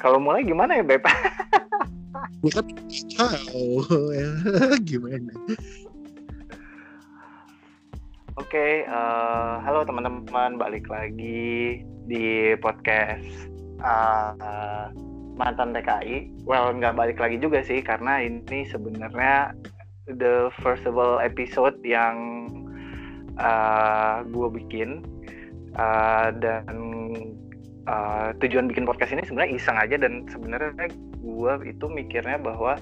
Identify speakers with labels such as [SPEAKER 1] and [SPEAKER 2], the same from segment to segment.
[SPEAKER 1] Kalau mulai gimana ya, Beb?
[SPEAKER 2] Gue kan tahu ya gimana.
[SPEAKER 1] Oke, okay, uh, halo teman-teman, balik lagi di podcast uh, mantan TKI. Well, nggak balik lagi juga sih, karena ini sebenarnya the first of all episode yang uh, gue bikin uh, dan uh, tujuan bikin podcast ini sebenarnya iseng aja dan sebenarnya gue itu mikirnya bahwa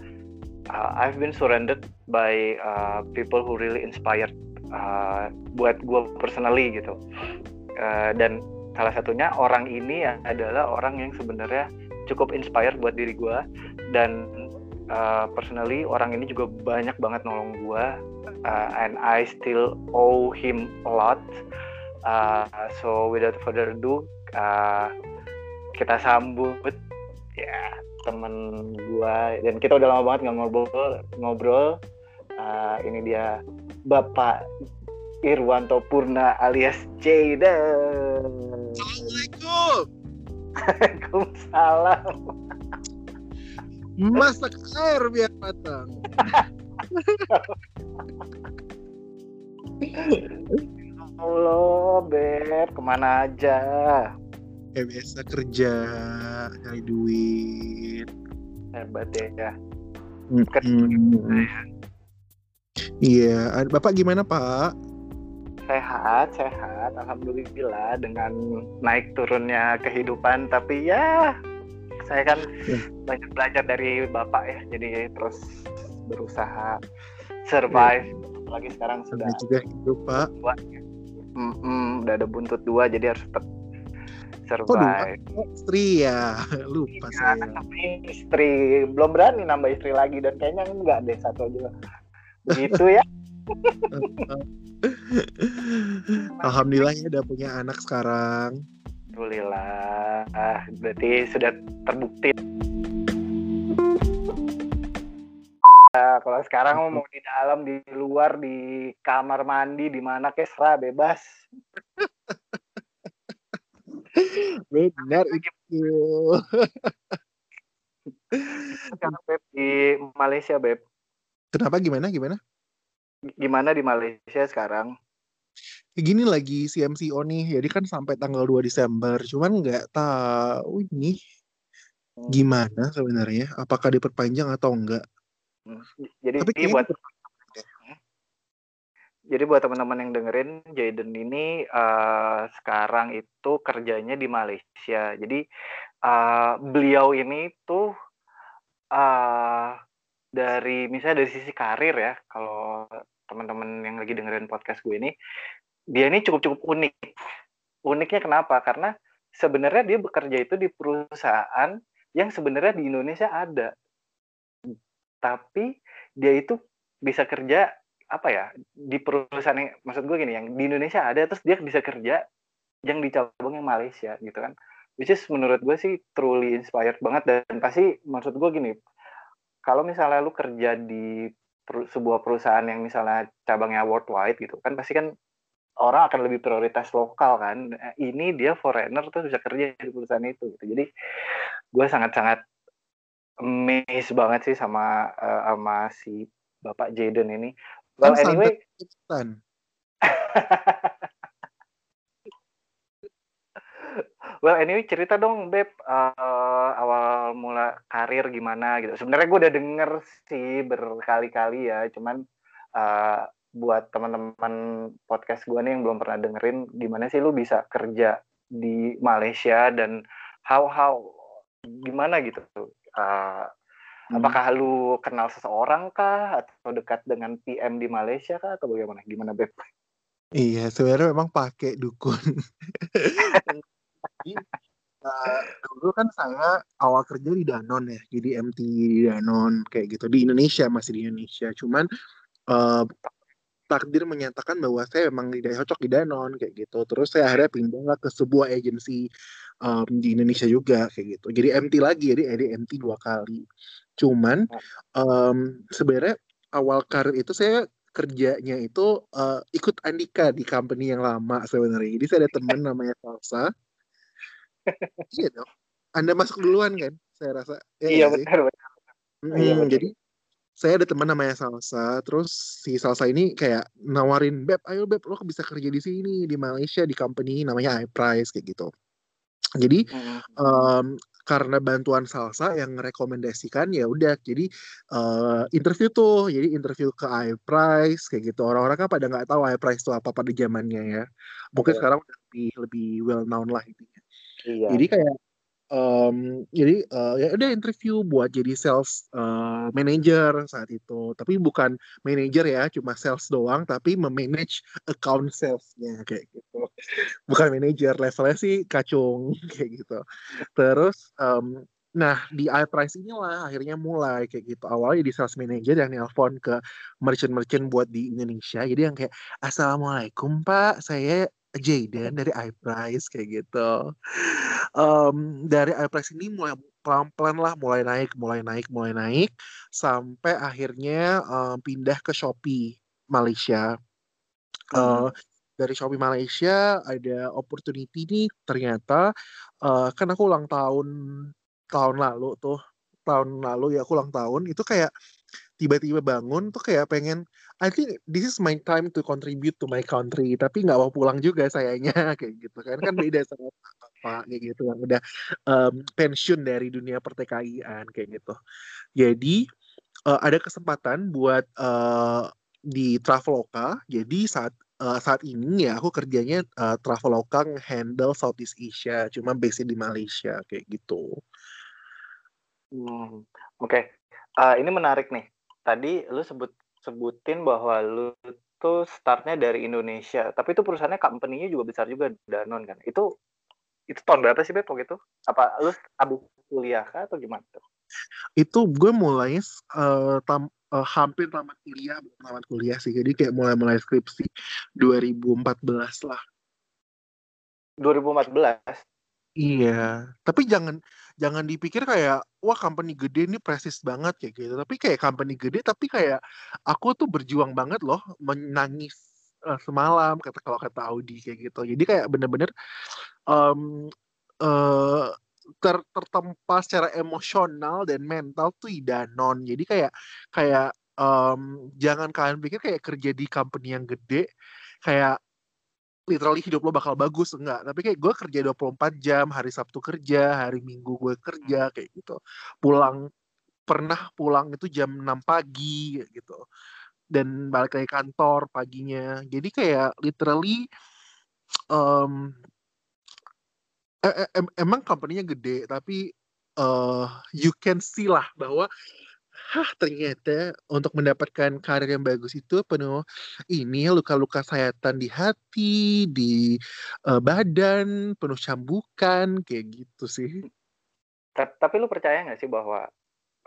[SPEAKER 1] uh, I've been surrounded by uh, people who really inspired uh, buat gue personally gitu. Uh, dan salah satunya orang ini adalah orang yang sebenarnya cukup inspired buat diri gue dan uh, personally orang ini juga banyak banget nolong gue uh, and I still owe him a lot. Uh, so without further ado uh, kita sambut ya temen gua dan kita udah lama banget nggak ngobrol ngobrol uh, ini dia Bapak Irwanto Purna alias Jayden.
[SPEAKER 2] Assalamualaikum.
[SPEAKER 1] Waalaikumsalam.
[SPEAKER 2] Masak air biar matang.
[SPEAKER 1] Allah, Beb, ke mana aja?
[SPEAKER 2] Kayak biasa kerja, cari duit.
[SPEAKER 1] Hebat deh ya.
[SPEAKER 2] Mm -hmm. Iya, Bapak gimana Pak?
[SPEAKER 1] Sehat, sehat, alhamdulillah dengan naik turunnya kehidupan. Tapi ya, saya kan ya. banyak belajar dari Bapak ya, jadi terus berusaha survive. Ya. Lagi sekarang sudah
[SPEAKER 2] juga hidup Pak.
[SPEAKER 1] Mm -mm, udah ada buntut dua jadi harus tetap survive.
[SPEAKER 2] Oh, istri ya, lupa
[SPEAKER 1] ya, saya. Istri belum berani nambah istri lagi dan kayaknya enggak deh satu aja. Begitu ya.
[SPEAKER 2] Alhamdulillah ya udah punya anak sekarang.
[SPEAKER 1] Alhamdulillah. Ah, berarti sudah terbukti. Nah, kalau sekarang mau di dalam, di luar, di kamar mandi, di mana kesra bebas.
[SPEAKER 2] Benar itu.
[SPEAKER 1] Sekarang Beb di Malaysia, Beb.
[SPEAKER 2] Kenapa gimana gimana?
[SPEAKER 1] Gimana di Malaysia sekarang?
[SPEAKER 2] Gini lagi si MCO nih, jadi kan sampai tanggal 2 Desember, cuman nggak tahu ini hmm. gimana sebenarnya, apakah diperpanjang atau enggak.
[SPEAKER 1] Hmm. Jadi Tapi buat jadi buat teman-teman yang dengerin Jaden ini uh, sekarang itu kerjanya di Malaysia. Jadi uh, beliau ini tuh uh, dari misalnya dari sisi karir ya, kalau teman-teman yang lagi dengerin podcast gue ini, dia ini cukup-cukup unik. Uniknya kenapa? Karena sebenarnya dia bekerja itu di perusahaan yang sebenarnya di Indonesia ada. Tapi dia itu bisa kerja apa ya di perusahaan yang maksud gue gini yang di Indonesia ada terus dia bisa kerja yang di cabang yang Malaysia gitu kan. Which is menurut gue sih truly inspired banget dan pasti maksud gue gini kalau misalnya lu kerja di per, sebuah perusahaan yang misalnya cabangnya worldwide gitu kan pasti kan orang akan lebih prioritas lokal kan. Nah, ini dia foreigner terus bisa kerja di perusahaan itu gitu. Jadi gue sangat-sangat amazed banget sih sama uh, sama si Bapak Jaden ini Well, kan anyway. well, anyway cerita dong, Beb. Uh, awal mula karir gimana gitu. Sebenarnya gue udah denger sih berkali-kali ya, cuman uh, buat teman-teman podcast gue nih yang belum pernah dengerin, gimana sih lu bisa kerja di Malaysia dan how how gimana gitu uh, Hmm. Apakah lu kenal seseorang kah atau dekat dengan PM di Malaysia kah atau bagaimana? Gimana Beb?
[SPEAKER 2] Iya, sebenarnya memang pakai dukun. Jadi, uh, dulu kan saya awal kerja di Danon ya, jadi MT di Danon kayak gitu di Indonesia masih di Indonesia. Cuman uh, takdir menyatakan bahwa saya memang tidak cocok di Danon kayak gitu. Terus saya akhirnya pindah ke sebuah agensi um, di Indonesia juga kayak gitu. Jadi MT lagi, jadi jadi MT dua kali. Cuman um, sebenarnya awal karir itu saya kerjanya itu uh, ikut Andika di company yang lama sebenarnya. Jadi saya ada teman namanya Salsa. iya dong. Anda masuk duluan kan? saya rasa.
[SPEAKER 1] Ya iya benar benar.
[SPEAKER 2] Hmm, iya, benar. Jadi saya ada teman namanya Salsa, terus si Salsa ini kayak nawarin Beb, ayo Beb, lo bisa kerja di sini di Malaysia di company namanya iPrice kayak gitu. Jadi um, karena bantuan Salsa yang merekomendasikan ya udah. Jadi uh, interview tuh. Jadi interview ke iPrice kayak gitu. Orang-orang kan pada nggak tahu iPrice itu apa pada zamannya ya. Mungkin yeah. sekarang udah lebih lebih well known lah intinya. Iya. jadi kayak um, jadi uh, ya udah interview buat jadi sales uh, manager saat itu tapi bukan manager ya cuma sales doang tapi memanage account salesnya kayak gitu bukan manager levelnya sih kacung kayak gitu terus um, Nah, di iPrice inilah akhirnya mulai kayak gitu. Awalnya di sales manager yang nelpon ke merchant-merchant buat di Indonesia. Jadi yang kayak, Assalamualaikum Pak, saya Jaden dari iPrice kayak gitu. Um, dari iPrice ini mulai pelan-pelan lah mulai naik, mulai naik, mulai naik sampai akhirnya um, pindah ke Shopee Malaysia. Uh, dari Shopee Malaysia ada opportunity nih ternyata uh, kan aku ulang tahun tahun lalu tuh tahun lalu ya aku ulang tahun itu kayak tiba-tiba bangun tuh kayak pengen I think this is my time to contribute to my country tapi nggak mau pulang juga sayanya kayak gitu kan. Kan beda sama pak kayak gitu yang udah um, pensiun dari dunia pertekaian kayak gitu. Jadi uh, ada kesempatan buat uh, di Traveloka jadi saat uh, saat ini ya aku kerjanya uh, Traveloka handle Southeast Asia cuma base di Malaysia kayak gitu.
[SPEAKER 1] Hmm, oke. Okay. uh, ini menarik nih. Tadi lu sebut sebutin bahwa lu tuh startnya dari Indonesia, tapi itu perusahaannya company-nya juga besar juga Danon kan. Itu itu tahun berapa sih Beb gitu? Apa lu abu kuliah kah atau gimana tuh?
[SPEAKER 2] Itu gue mulai uh, tam, uh, hampir tamat kuliah, tamat kuliah sih. Jadi kayak mulai-mulai skripsi 2014 lah.
[SPEAKER 1] 2014?
[SPEAKER 2] Iya, tapi jangan jangan dipikir kayak wah company gede ini presis banget kayak gitu. Tapi kayak company gede tapi kayak aku tuh berjuang banget loh menangis uh, semalam kata kalau kata Audi kayak gitu. Jadi kayak bener-bener um, uh, ter tertempa secara emosional dan mental tuh Danon jadi kayak kayak um, jangan kalian pikir kayak kerja di company yang gede kayak literally hidup lo bakal bagus enggak. Tapi kayak gue kerja 24 jam hari Sabtu kerja hari Minggu gue kerja kayak gitu. Pulang pernah pulang itu jam 6 pagi gitu. Dan balik lagi kantor paginya. Jadi kayak literally um, em emang company-nya gede tapi uh, you can see lah bahwa hah ternyata untuk mendapatkan karir yang bagus itu penuh ini luka-luka sayatan di hati, di uh, badan, penuh cambukan kayak gitu sih.
[SPEAKER 1] Tapi lu percaya nggak sih bahwa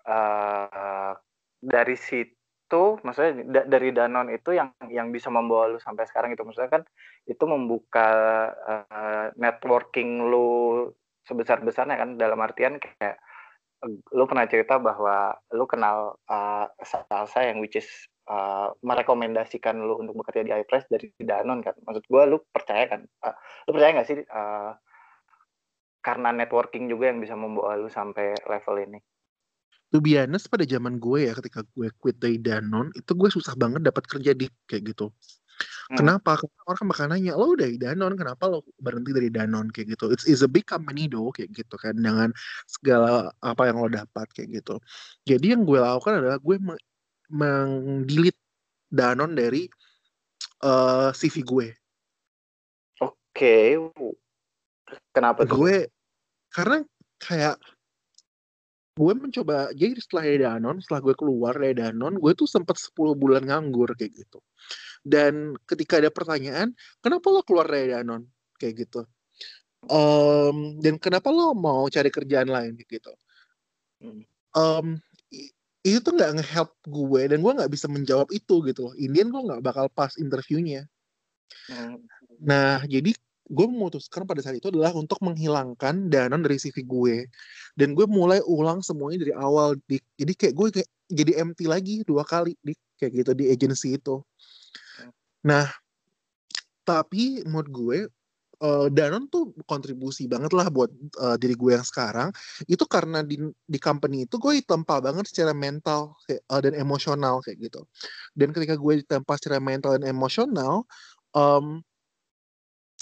[SPEAKER 1] uh, dari situ, maksudnya da dari Danon itu yang yang bisa membawa lu sampai sekarang itu, maksudnya kan itu membuka uh, networking lu sebesar-besarnya kan dalam artian kayak lu pernah cerita bahwa lu kenal uh, salsa yang which is uh, merekomendasikan lu untuk bekerja di iPress dari Danon kan. Maksud gue lu percaya kan? Uh, lu percaya nggak sih uh, karena networking juga yang bisa membawa lu sampai level ini?
[SPEAKER 2] To be honest, pada zaman gue ya ketika gue quit dari Danon, itu gue susah banget dapat kerja di kayak gitu. Hmm. Kenapa? Orang kan bakal nanya, lo udah di Danon, kenapa lo berhenti dari Danon kayak gitu? It's, it's a big company though kayak gitu kan, dengan segala apa yang lo dapat kayak gitu. Jadi yang gue lakukan adalah gue mengdilit Danon dari uh, eh, CV gue.
[SPEAKER 1] Oke, okay. kenapa
[SPEAKER 2] tuh? Gue karena kayak gue mencoba jadi setelah dari Danon, setelah gue keluar dari Danon, gue tuh sempat 10 bulan nganggur kayak gitu. Dan ketika ada pertanyaan, kenapa lo keluar dari Danon? Kayak gitu. Um, dan kenapa lo mau cari kerjaan lain gitu? Um, itu tuh nggak nge-help gue dan gue nggak bisa menjawab itu gitu. Indian gue nggak bakal pas interviewnya. Hmm. Nah, jadi gue memutuskan pada saat itu adalah untuk menghilangkan dana dari CV gue dan gue mulai ulang semuanya dari awal di, jadi kayak gue kayak jadi empty lagi dua kali di kayak gitu di agency itu Nah, tapi menurut gue uh, Danon tuh kontribusi banget lah buat uh, diri gue yang sekarang. Itu karena di di company itu gue ditempa banget secara mental kayak, uh, dan emosional kayak gitu. Dan ketika gue ditempa secara mental dan emosional um,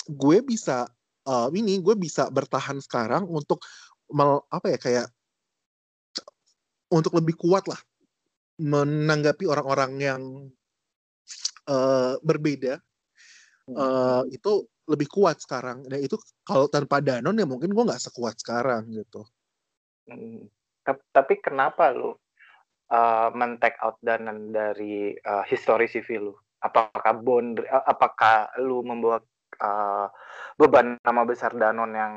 [SPEAKER 2] gue bisa uh, ini gue bisa bertahan sekarang untuk mel, apa ya kayak untuk lebih kuat lah menanggapi orang-orang yang uh, berbeda uh, itu lebih kuat sekarang. Dan itu kalau tanpa Danon ya mungkin gue nggak sekuat sekarang gitu.
[SPEAKER 1] Hmm. Tapi kenapa lu uh, men-take out Danon dari uh, history CV lu? Apakah bond, apakah lu membawa uh, beban nama besar Danon yang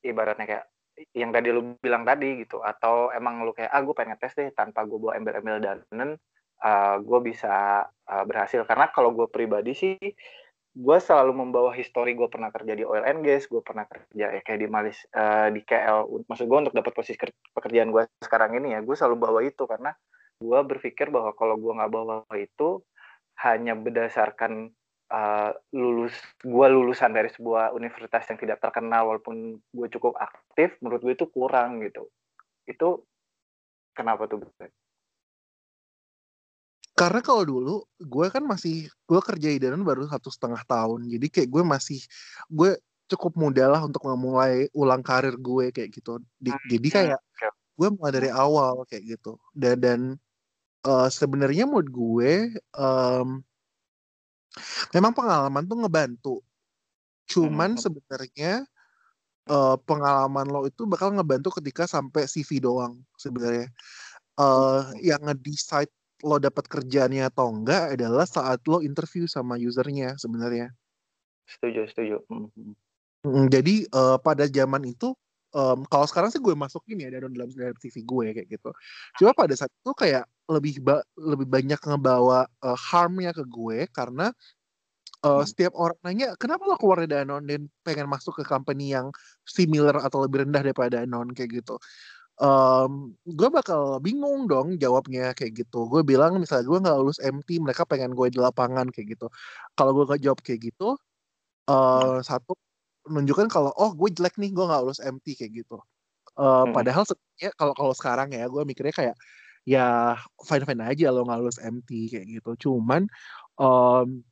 [SPEAKER 1] ibaratnya kayak yang tadi lu bilang tadi gitu atau emang lu kayak ah gue pengen tes deh tanpa gue bawa embel-embel Danon uh, gue bisa uh, berhasil. Karena kalau gue pribadi sih gue selalu membawa histori gue pernah kerja di oil and gas gue pernah kerja ya kayak di Malis uh, di KL maksud gue untuk dapat posisi pekerjaan gue sekarang ini ya gue selalu bawa itu. Karena gue berpikir bahwa kalau gue nggak bawa itu hanya berdasarkan uh, lulus gue lulusan dari sebuah universitas yang tidak terkenal walaupun gue cukup aktif menurut gue itu kurang gitu. Itu kenapa tuh
[SPEAKER 2] karena kalau dulu gue kan masih gue kerja di Danon baru satu setengah tahun jadi kayak gue masih gue cukup muda lah untuk memulai ulang karir gue kayak gitu. Di, hmm, jadi kayak gue mulai dari awal kayak gitu. Dan dan uh, sebenarnya mood gue um, memang pengalaman tuh ngebantu. Cuman hmm. sebenarnya uh, pengalaman lo itu bakal ngebantu ketika sampai CV doang sebenarnya. Uh, yang ngedecide lo dapat kerjaannya atau enggak adalah saat lo interview sama usernya sebenarnya.
[SPEAKER 1] Setuju, setuju.
[SPEAKER 2] Mm, jadi uh, pada zaman itu um, kalau sekarang sih gue masukin ya dalam dalam dalam CV gue kayak gitu. Cuma pada saat itu kayak lebih ba lebih banyak ngebawa uh, harmnya ke gue karena uh, hmm. setiap orang nanya kenapa lo keluar dari Danon dan pengen masuk ke company yang similar atau lebih rendah daripada Danon kayak gitu um, gue bakal bingung dong jawabnya kayak gitu. Gue bilang misalnya gue nggak lulus MT, mereka pengen gue di lapangan kayak gitu. Kalau gue gak jawab kayak gitu, uh, satu menunjukkan kalau oh gue jelek nih gue nggak lulus MT kayak gitu. Uh, hmm. Padahal sebenarnya kalau kalau sekarang ya gue mikirnya kayak ya fine fine aja lo nggak lulus MT kayak gitu. Cuman um,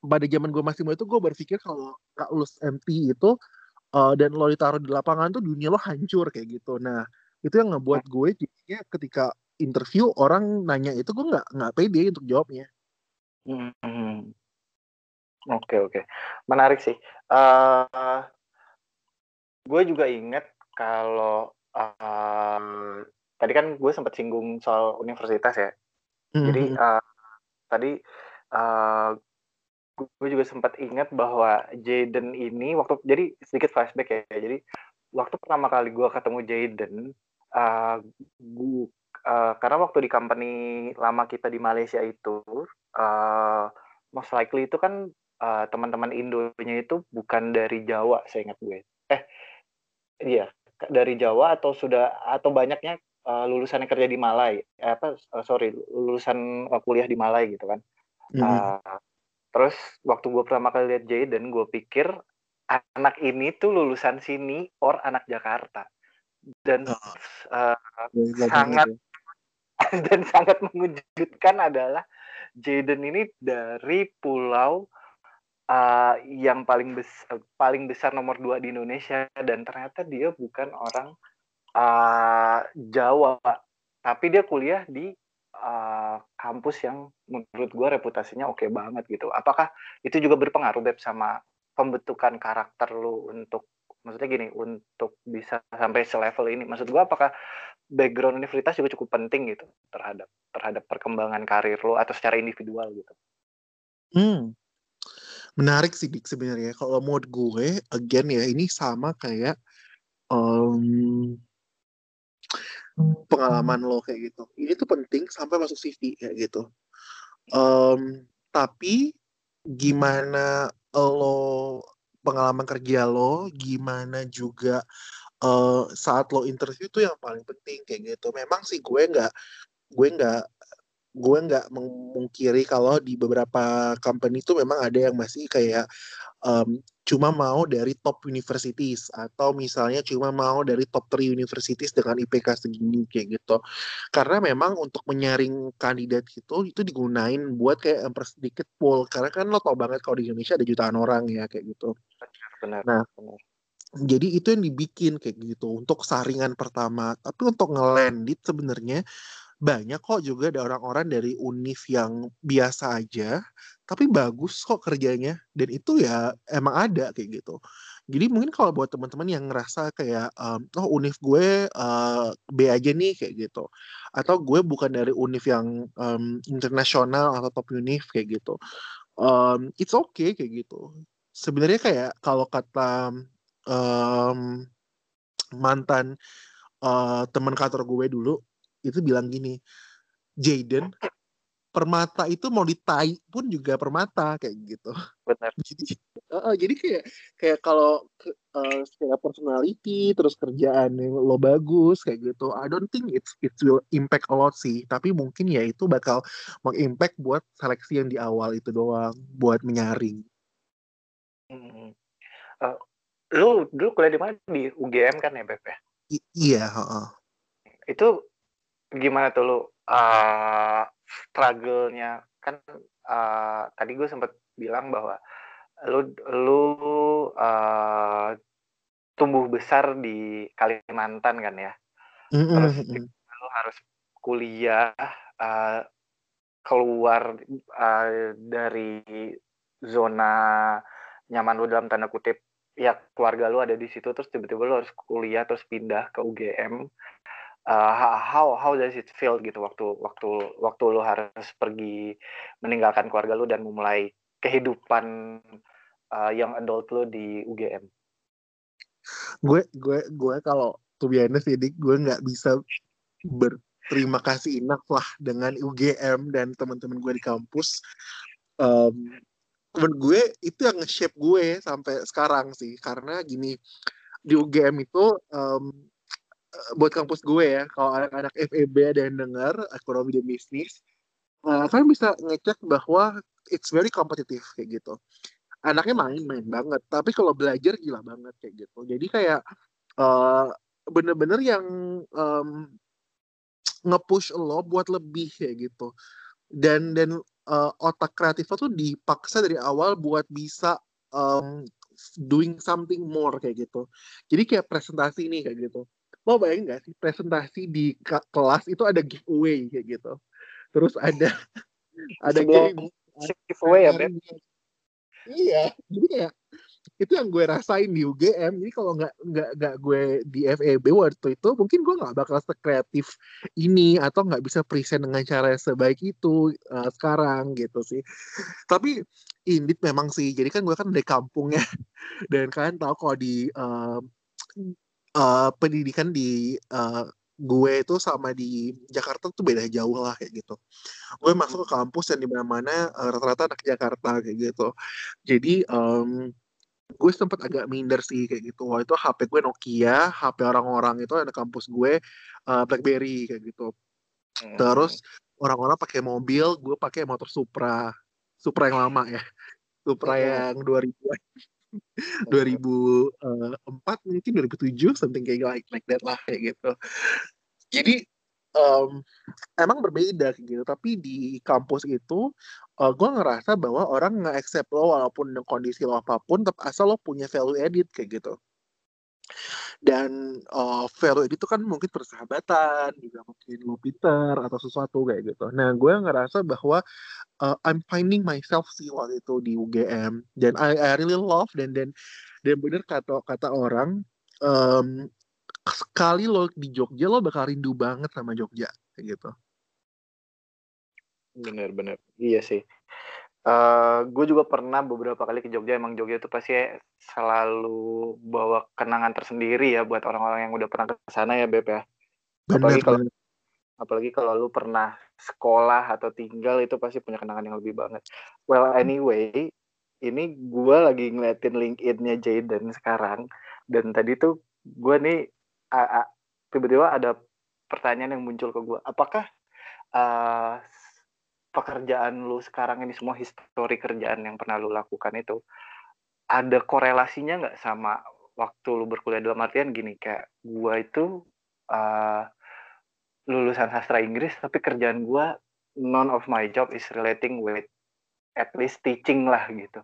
[SPEAKER 2] pada zaman gue masih muda itu gue berpikir kalau nggak lulus MT itu uh, dan lo ditaruh di lapangan tuh dunia lo hancur kayak gitu. Nah itu yang ngebuat gue jadinya ketika interview orang nanya itu gue nggak nggak pede untuk jawabnya
[SPEAKER 1] hmm. oke hmm. oke okay, okay. menarik sih uh, gue juga inget kalau uh, tadi kan gue sempat singgung soal universitas ya mm-hmm. jadi uh, tadi uh, gue juga sempat ingat bahwa Jaden ini waktu jadi sedikit flashback ya jadi waktu pertama kali gue ketemu Jaden uh, uh, karena waktu di company lama kita di Malaysia itu uh, most likely itu kan uh, teman-teman Indonya itu bukan dari Jawa saya ingat gue. Eh iya dari Jawa atau sudah atau banyaknya uh, lulusan yang kerja di Malai. Eh, apa uh, sorry lulusan uh, kuliah di Malai gitu kan. Mm -hmm. uh, terus waktu gue pertama kali lihat Jaden gue pikir anak ini tuh lulusan sini or anak Jakarta dan oh. uh, sangat dan sangat mengejutkan adalah Jaden ini dari pulau uh, yang paling besar paling besar nomor dua di Indonesia. Dan ternyata dia bukan orang uh, Jawa tapi dia kuliah di uh, kampus yang menurut gue reputasinya oke okay banget gitu. Apakah itu juga berpengaruh Beb sama pembentukan karakter lu untuk maksudnya gini untuk bisa sampai selevel ini maksud gua apakah background universitas juga cukup penting gitu terhadap terhadap perkembangan karir lo atau secara individual gitu?
[SPEAKER 2] Hmm. Menarik sih dik sebenarnya. Kalau mood gue again ya ini sama kayak um, pengalaman lo kayak gitu. Ini tuh penting sampai masuk CV kayak gitu. Um, tapi gimana lo pengalaman kerja lo, gimana juga uh, saat lo interview tuh yang paling penting kayak gitu. Memang sih gue nggak gue nggak gue nggak memungkiri kalau di beberapa company itu memang ada yang masih kayak um, cuma mau dari top universities atau misalnya cuma mau dari top 3 universities dengan IPK segini kayak gitu. Karena memang untuk menyaring kandidat itu itu digunain buat kayak sedikit pool karena kan lo tau banget kalau di Indonesia ada jutaan orang ya kayak gitu.
[SPEAKER 1] Benar.
[SPEAKER 2] Nah,
[SPEAKER 1] benar.
[SPEAKER 2] jadi itu yang dibikin kayak gitu untuk saringan pertama. Tapi untuk ngelandit sebenarnya banyak kok juga ada orang-orang dari univ yang biasa aja tapi bagus kok kerjanya dan itu ya emang ada kayak gitu. Jadi mungkin kalau buat teman-teman yang ngerasa kayak um, oh univ gue uh, B aja nih kayak gitu. Atau gue bukan dari univ yang um, internasional atau top univ kayak gitu. Um, it's okay kayak gitu. Sebenarnya kayak kalau kata um, mantan uh, teman kantor gue dulu itu bilang gini, Jaden permata itu mau ditai pun juga permata kayak gitu.
[SPEAKER 1] Benar.
[SPEAKER 2] Jadi, uh, jadi kayak kayak kalau uh, secara personality terus kerjaan yang lo bagus kayak gitu, I don't think it's it will impact a lot sih. Tapi mungkin ya itu bakal mengimpact buat seleksi yang di awal itu doang, buat menyaring.
[SPEAKER 1] Hmm. Uh, lu dulu kuliah di mana di UGM kan ya Beb ya?
[SPEAKER 2] I iya. Uh -uh.
[SPEAKER 1] Itu gimana tuh lu uh, struggle-nya? Kan uh, tadi gue sempat bilang bahwa lu lu uh, tumbuh besar di Kalimantan kan ya?
[SPEAKER 2] Mm-hmm.
[SPEAKER 1] terus lu harus kuliah uh, keluar uh, dari zona nyaman lu dalam tanda kutip ya keluarga lu ada di situ terus tiba-tiba lu harus kuliah terus pindah ke UGM uh, how how does it feel gitu waktu waktu waktu lu harus pergi meninggalkan keluarga lu dan memulai kehidupan uh, yang adult lu di UGM?
[SPEAKER 2] Gue gue gue kalau tuh biasa sih gue nggak bisa berterima kasih enough lah dengan UGM dan teman-teman gue di kampus. Um, temen gue itu yang nge-shape gue sampai sekarang sih karena gini di UGM itu um, Eh, buat kampus gue ya kalau anak-anak FEB ada yang dengar ekonomi dan bisnis uh, kalian bisa ngecek bahwa it's very competitive kayak gitu. Anaknya main-main banget tapi kalau belajar gila banget kayak gitu. Jadi kayak uh, bener-bener yang um, nge-push lo buat lebih kayak gitu. Dan dan uh, otak kreatifnya tuh dipaksa dari awal buat bisa um, doing something more kayak gitu. Jadi kayak presentasi nih kayak gitu lo bayangin gak sih presentasi di kelas itu ada giveaway kayak gitu. Terus ada ada
[SPEAKER 1] game. giveaway ya Beb?
[SPEAKER 2] Iya jadi kayak itu yang gue rasain di UGM jadi kalau nggak nggak nggak gue di FEB waktu itu mungkin gue nggak bakal sekreatif ini atau nggak bisa present dengan cara sebaik itu uh, sekarang gitu sih. Tapi ini memang sih. Jadi kan gue kan dari kampung ya dan kalian tahu kalau di uh, uh, pendidikan di uh, gue itu sama di Jakarta tuh beda jauh lah kayak gitu. Gue masuk ke kampus yang di mana-mana uh, rata-rata anak Jakarta kayak gitu. Jadi um, gue sempat agak minder sih kayak gitu. Waktu itu HP gue Nokia, HP orang-orang itu anak kampus gue uh, BlackBerry kayak gitu. Hmm. Terus orang-orang pakai mobil, gue pakai motor Supra, Supra yang lama ya, Supra hmm. yang 2000 2004 mungkin 2007 something kayak like like that lah kayak gitu. Jadi um, emang berbeda gitu. Tapi di kampus itu uh, gue ngerasa bahwa orang nggak accept lo walaupun kondisi lo apa pun tapi asal lo punya value edit kayak gitu dan uh, value itu kan mungkin persahabatan juga mungkin lo Peter atau sesuatu kayak gitu. Nah gue ngerasa bahwa uh, I'm finding myself sih waktu itu di UGM dan I, I really love dan dan dan bener kata kata orang um, sekali lo di Jogja lo bakal rindu banget sama Jogja kayak gitu.
[SPEAKER 1] Bener-bener iya sih Uh, gue juga pernah beberapa kali ke Jogja. Emang Jogja itu pasti selalu bawa kenangan tersendiri ya buat orang-orang yang udah pernah ke sana ya Beb ya. Apalagi kalau apalagi kalau lu pernah sekolah atau tinggal itu pasti punya kenangan yang lebih banget. Well anyway, ini gue lagi ngeliatin LinkedIn-nya Jaden sekarang dan tadi tuh gue nih tiba-tiba ada pertanyaan yang muncul ke gue. Apakah uh, pekerjaan lu sekarang ini semua histori kerjaan yang pernah lu lakukan itu ada korelasinya nggak sama waktu lu berkuliah dalam artian gini kayak gua itu uh, lulusan sastra Inggris tapi kerjaan gua none of my job is relating with at least teaching lah gitu.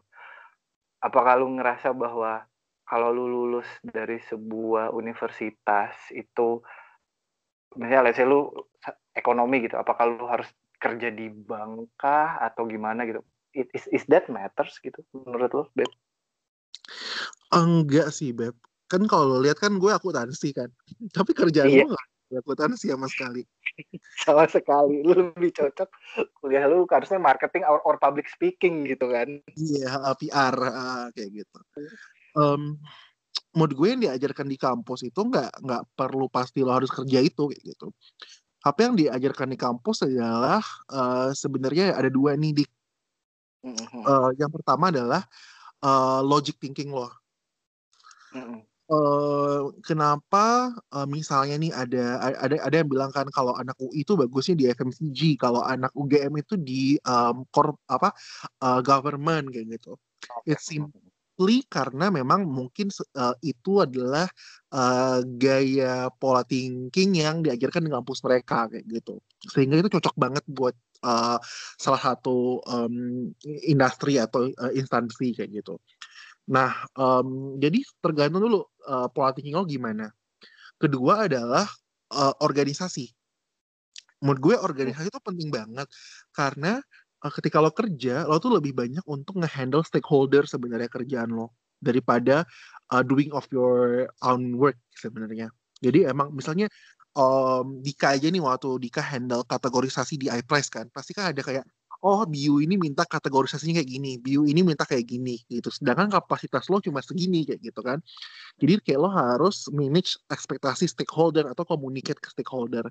[SPEAKER 1] Apakah lu ngerasa bahwa kalau lu lulus dari sebuah universitas itu misalnya let's say lu ekonomi gitu, apakah lu harus kerja di bank kah atau gimana gitu? Is, is that matters gitu menurut lu, Beb?
[SPEAKER 2] Enggak sih, Beb. Kan kalau lo lihat kan gue akuntansi kan. Tapi kerjaan iya. gue gak akuntansi sama sekali.
[SPEAKER 1] sama sekali. Lu lebih cocok kuliah lu harusnya marketing or, or public speaking gitu kan.
[SPEAKER 2] Iya, yeah, PR uh, kayak gitu. Um, menurut gue yang diajarkan di kampus itu nggak nggak perlu pasti lo harus kerja itu kayak gitu. Apa yang diajarkan di kampus adalah uh, sebenarnya ada dua nih di uh, yang pertama adalah uh, logic thinking lo. Mm-hmm. Uh, kenapa uh, misalnya nih ada ada ada yang bilang kan kalau anak UI itu bagusnya di FMCG, kalau anak UGM itu di um, kor apa uh, government kayak gitu. It simply karena memang mungkin uh, itu adalah uh, gaya pola thinking yang diajarkan di kampus mereka kayak gitu. Sehingga itu cocok banget buat uh, salah satu um, industri atau uh, instansi kayak gitu. Nah, um, jadi tergantung dulu uh, pola thinking lo gimana. Kedua adalah uh, organisasi. Menurut gue organisasi itu penting banget karena ketika lo kerja, lo tuh lebih banyak untuk ngehandle stakeholder sebenarnya kerjaan lo daripada uh, doing of your own work sebenarnya. Jadi emang misalnya um, Dika aja nih waktu Dika handle kategorisasi di iPrice kan, pasti kan ada kayak oh bio ini minta kategorisasinya kayak gini, bio ini minta kayak gini gitu. Sedangkan kapasitas lo cuma segini kayak gitu kan. Jadi kayak lo harus manage ekspektasi stakeholder atau communicate ke stakeholder.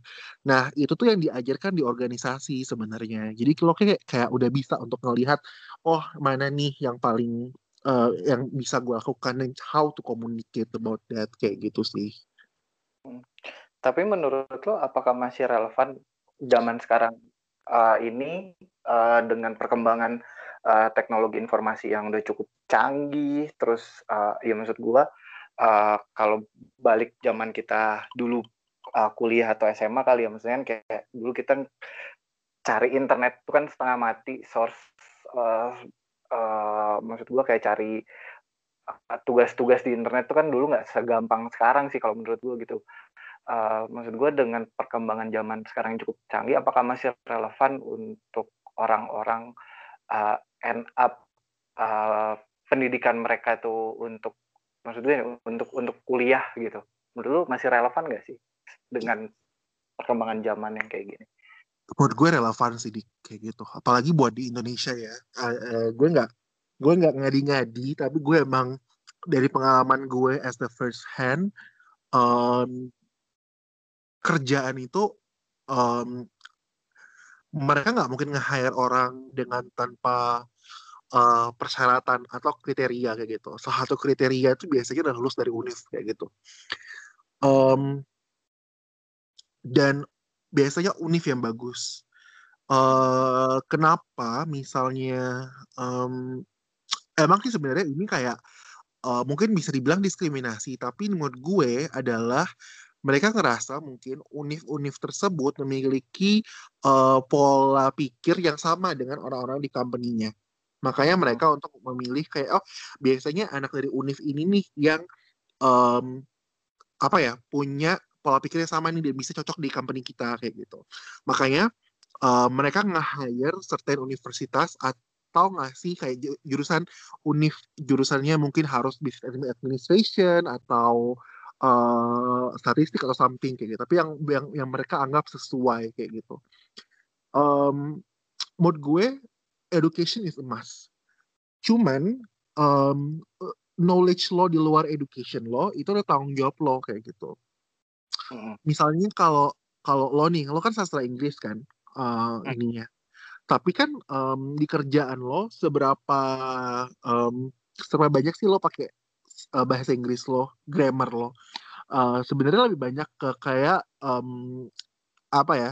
[SPEAKER 2] Nah, itu tuh yang diajarkan di organisasi sebenarnya. Jadi lo kayak kayak udah bisa untuk ngelihat oh mana nih yang paling uh, yang bisa gue lakukan dan how to communicate about that kayak gitu sih.
[SPEAKER 1] Hmm. Tapi menurut lo apakah masih relevan zaman sekarang uh, ini uh, dengan perkembangan uh, teknologi informasi yang udah cukup canggih, terus uh, ya maksud gua uh, kalau balik zaman kita dulu uh, kuliah atau SMA kali ya maksudnya kan kayak dulu kita cari internet itu kan setengah mati source uh, uh, maksud gua kayak cari tugas-tugas di internet itu kan dulu nggak segampang sekarang sih kalau menurut gua gitu uh, maksud gue dengan perkembangan zaman sekarang yang cukup canggih, apakah masih relevan untuk orang-orang uh, end up uh, pendidikan mereka itu untuk maksudnya untuk untuk kuliah gitu? Menurut lu masih relevan gak sih dengan perkembangan zaman yang kayak gini?
[SPEAKER 2] Menurut gue relevan sih di kayak gitu. Apalagi buat di Indonesia ya. Uh, uh, gue nggak gue nggak ngadi-ngadi, tapi gue emang dari pengalaman gue as the first hand, um, kerjaan itu um, mereka nggak mungkin nge-hire orang dengan tanpa uh, persyaratan atau kriteria kayak gitu. Salah satu kriteria itu biasanya udah lulus dari univ kayak gitu. Um, dan biasanya univ yang bagus. Uh, kenapa misalnya um, emang sih sebenarnya ini kayak uh, mungkin bisa dibilang diskriminasi, tapi menurut gue adalah mereka ngerasa mungkin univ-univ tersebut memiliki uh, pola pikir yang sama dengan orang-orang di company-nya. Makanya mereka untuk memilih kayak oh biasanya anak dari univ ini nih yang um, apa ya punya pola pikir yang sama nih dan bisa cocok di company kita kayak gitu. Makanya uh, mereka nge-hire certain universitas atau ngasih kayak jurusan univ jurusannya mungkin harus business administration atau uh, statistik atau something kayak gitu. Tapi yang yang yang mereka anggap sesuai kayak gitu. Um, menurut gue education is a must. Cuman um, knowledge lo di luar education lo itu ada tanggung jawab lo kayak gitu. Misalnya kalau kalau lo nih lo kan sastra Inggris kan uh, ininya. Tapi kan um, di kerjaan lo seberapa um, seberapa banyak sih lo pakai uh, bahasa Inggris lo, grammar lo. Uh, sebenarnya lebih banyak ke kayak um, apa ya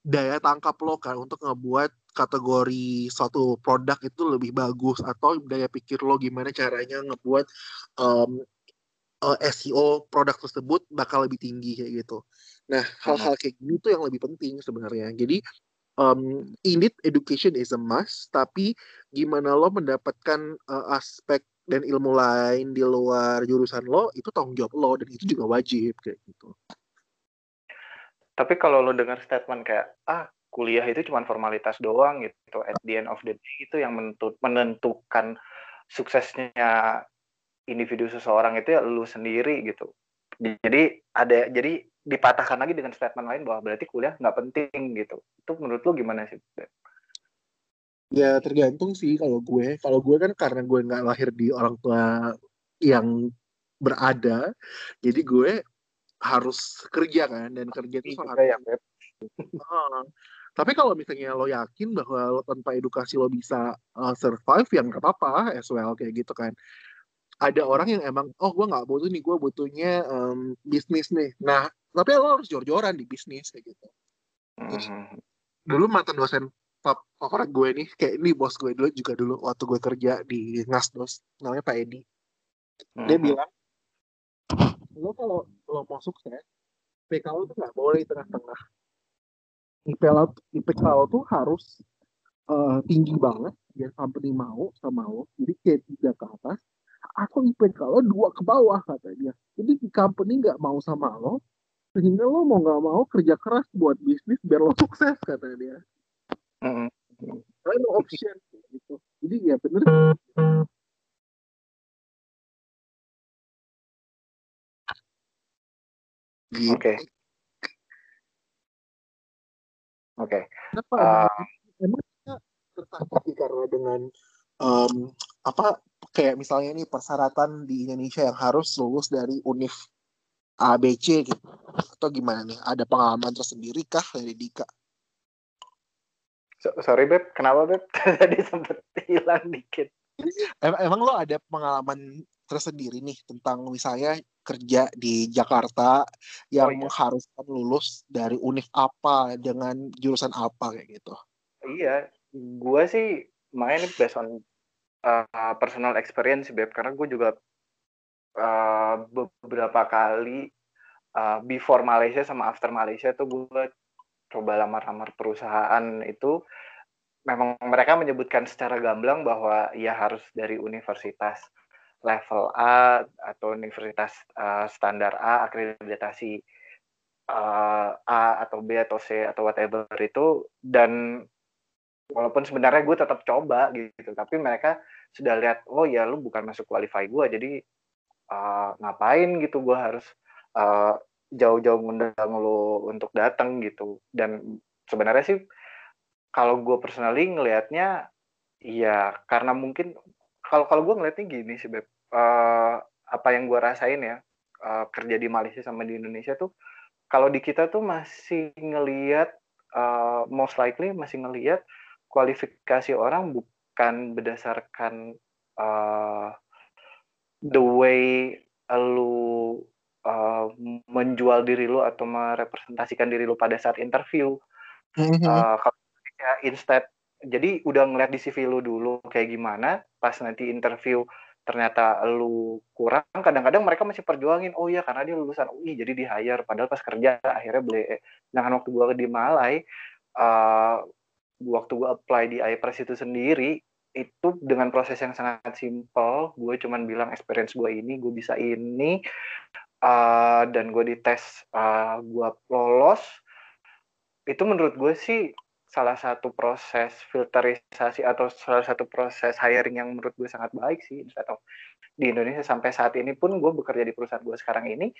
[SPEAKER 2] daya tangkap lo kan untuk ngebuat kategori suatu produk itu lebih bagus atau daya pikir lo gimana caranya ngebuat um, uh, SEO produk tersebut bakal lebih tinggi kayak gitu. Nah, hal-hal kayak gini tuh yang lebih penting sebenarnya. Jadi um, education is a must, tapi gimana lo mendapatkan uh, aspek dan ilmu lain di luar jurusan lo itu tanggung jawab lo dan itu juga wajib kayak gitu.
[SPEAKER 1] Tapi kalau lo dengar statement kayak ah kuliah itu cuma formalitas doang gitu, at the end of the day itu yang menentukan suksesnya individu seseorang itu ya lu sendiri gitu. Jadi ada jadi dipatahkan lagi dengan statement lain bahwa berarti kuliah nggak penting gitu. Itu menurut lu gimana sih?
[SPEAKER 2] Ya tergantung sih kalau gue. Kalau gue kan karena gue nggak lahir di orang tua yang berada, jadi gue harus kerja kan dan kerja itu sangat ya. Tapi kalau misalnya lo yakin bahwa lo tanpa edukasi lo bisa uh, survive, yang nggak apa-apa as well kayak gitu kan. Ada orang yang emang, oh gue nggak butuh nih, gue butuhnya um, bisnis nih. Nah, tapi lo harus jor-joran di bisnis kayak gitu. Terus, mm-hmm. dulu mantan dosen favorit gue nih, kayak ini bos gue dulu juga dulu waktu gue kerja di Ngasdos, namanya Pak Edi. Dia mm-hmm. bilang, lo kalau lo mau sukses, PK lo tuh nggak boleh tengah-tengah IPK lo, IPK lo tuh harus uh, tinggi banget biar company mau sama lo. Jadi kayak tiga ke atas atau IPK lo dua ke bawah kata dia. Jadi di company nggak mau sama lo, sehingga lo mau nggak mau kerja keras buat bisnis biar lo sukses kata dia. Mm -hmm. no option gitu. Jadi ya bener.
[SPEAKER 1] Oke. Okay. Oke. Okay.
[SPEAKER 2] Kenapa? Uh, emang kita tertarik karena dengan um, apa kayak misalnya ini persyaratan di Indonesia yang harus lulus dari Univ ABC gitu atau gimana nih? Ada pengalaman tersendiri kah dari Dika?
[SPEAKER 1] So, sorry Beb, kenapa Beb? Tadi sempat hilang dikit.
[SPEAKER 2] Em emang lo ada pengalaman tersendiri nih tentang misalnya kerja di Jakarta yang oh, iya. mengharuskan lulus dari univ apa dengan jurusan apa kayak gitu.
[SPEAKER 1] Iya, gue sih main based on uh, personal experience beb karena gue juga uh, beberapa kali uh, before Malaysia sama after Malaysia tuh gue coba lamar-lamar perusahaan itu memang mereka menyebutkan secara gamblang bahwa ya harus dari universitas level A atau universitas uh, standar A akreditasi uh, A atau B atau C atau whatever itu. Dan walaupun sebenarnya gue tetap coba gitu tapi mereka sudah lihat oh ya lu bukan masuk qualify gue jadi uh, ngapain gitu gue harus uh, jauh-jauh ngundang lu untuk datang gitu. Dan sebenarnya sih kalau gue personally ngelihatnya ya karena mungkin kalau kalau gue ngeliatnya gini sih beb. Uh, apa yang gue rasain ya uh, kerja di Malaysia sama di Indonesia tuh kalau di kita tuh masih ngeliat uh, most likely masih ngeliat kualifikasi orang bukan berdasarkan uh, the way lu uh, menjual diri lu atau merepresentasikan diri lu pada saat interview. Mm-hmm. Uh, kalau ya instead jadi udah ngeliat di CV lu dulu kayak gimana, pas nanti interview ternyata lu kurang, kadang-kadang mereka masih perjuangin, oh iya karena dia lulusan UI jadi di hire, padahal pas kerja akhirnya beli. Sedangkan waktu gua di Malai, uh, waktu gua apply di iPress itu sendiri, itu dengan proses yang sangat simpel, gue cuman bilang experience gue ini, gue bisa ini, uh, dan gue dites, uh, gue lolos, itu menurut gue sih salah satu proses filterisasi atau salah satu proses hiring yang menurut gue sangat baik sih. Atau di Indonesia sampai saat ini pun gue bekerja di perusahaan gue sekarang ini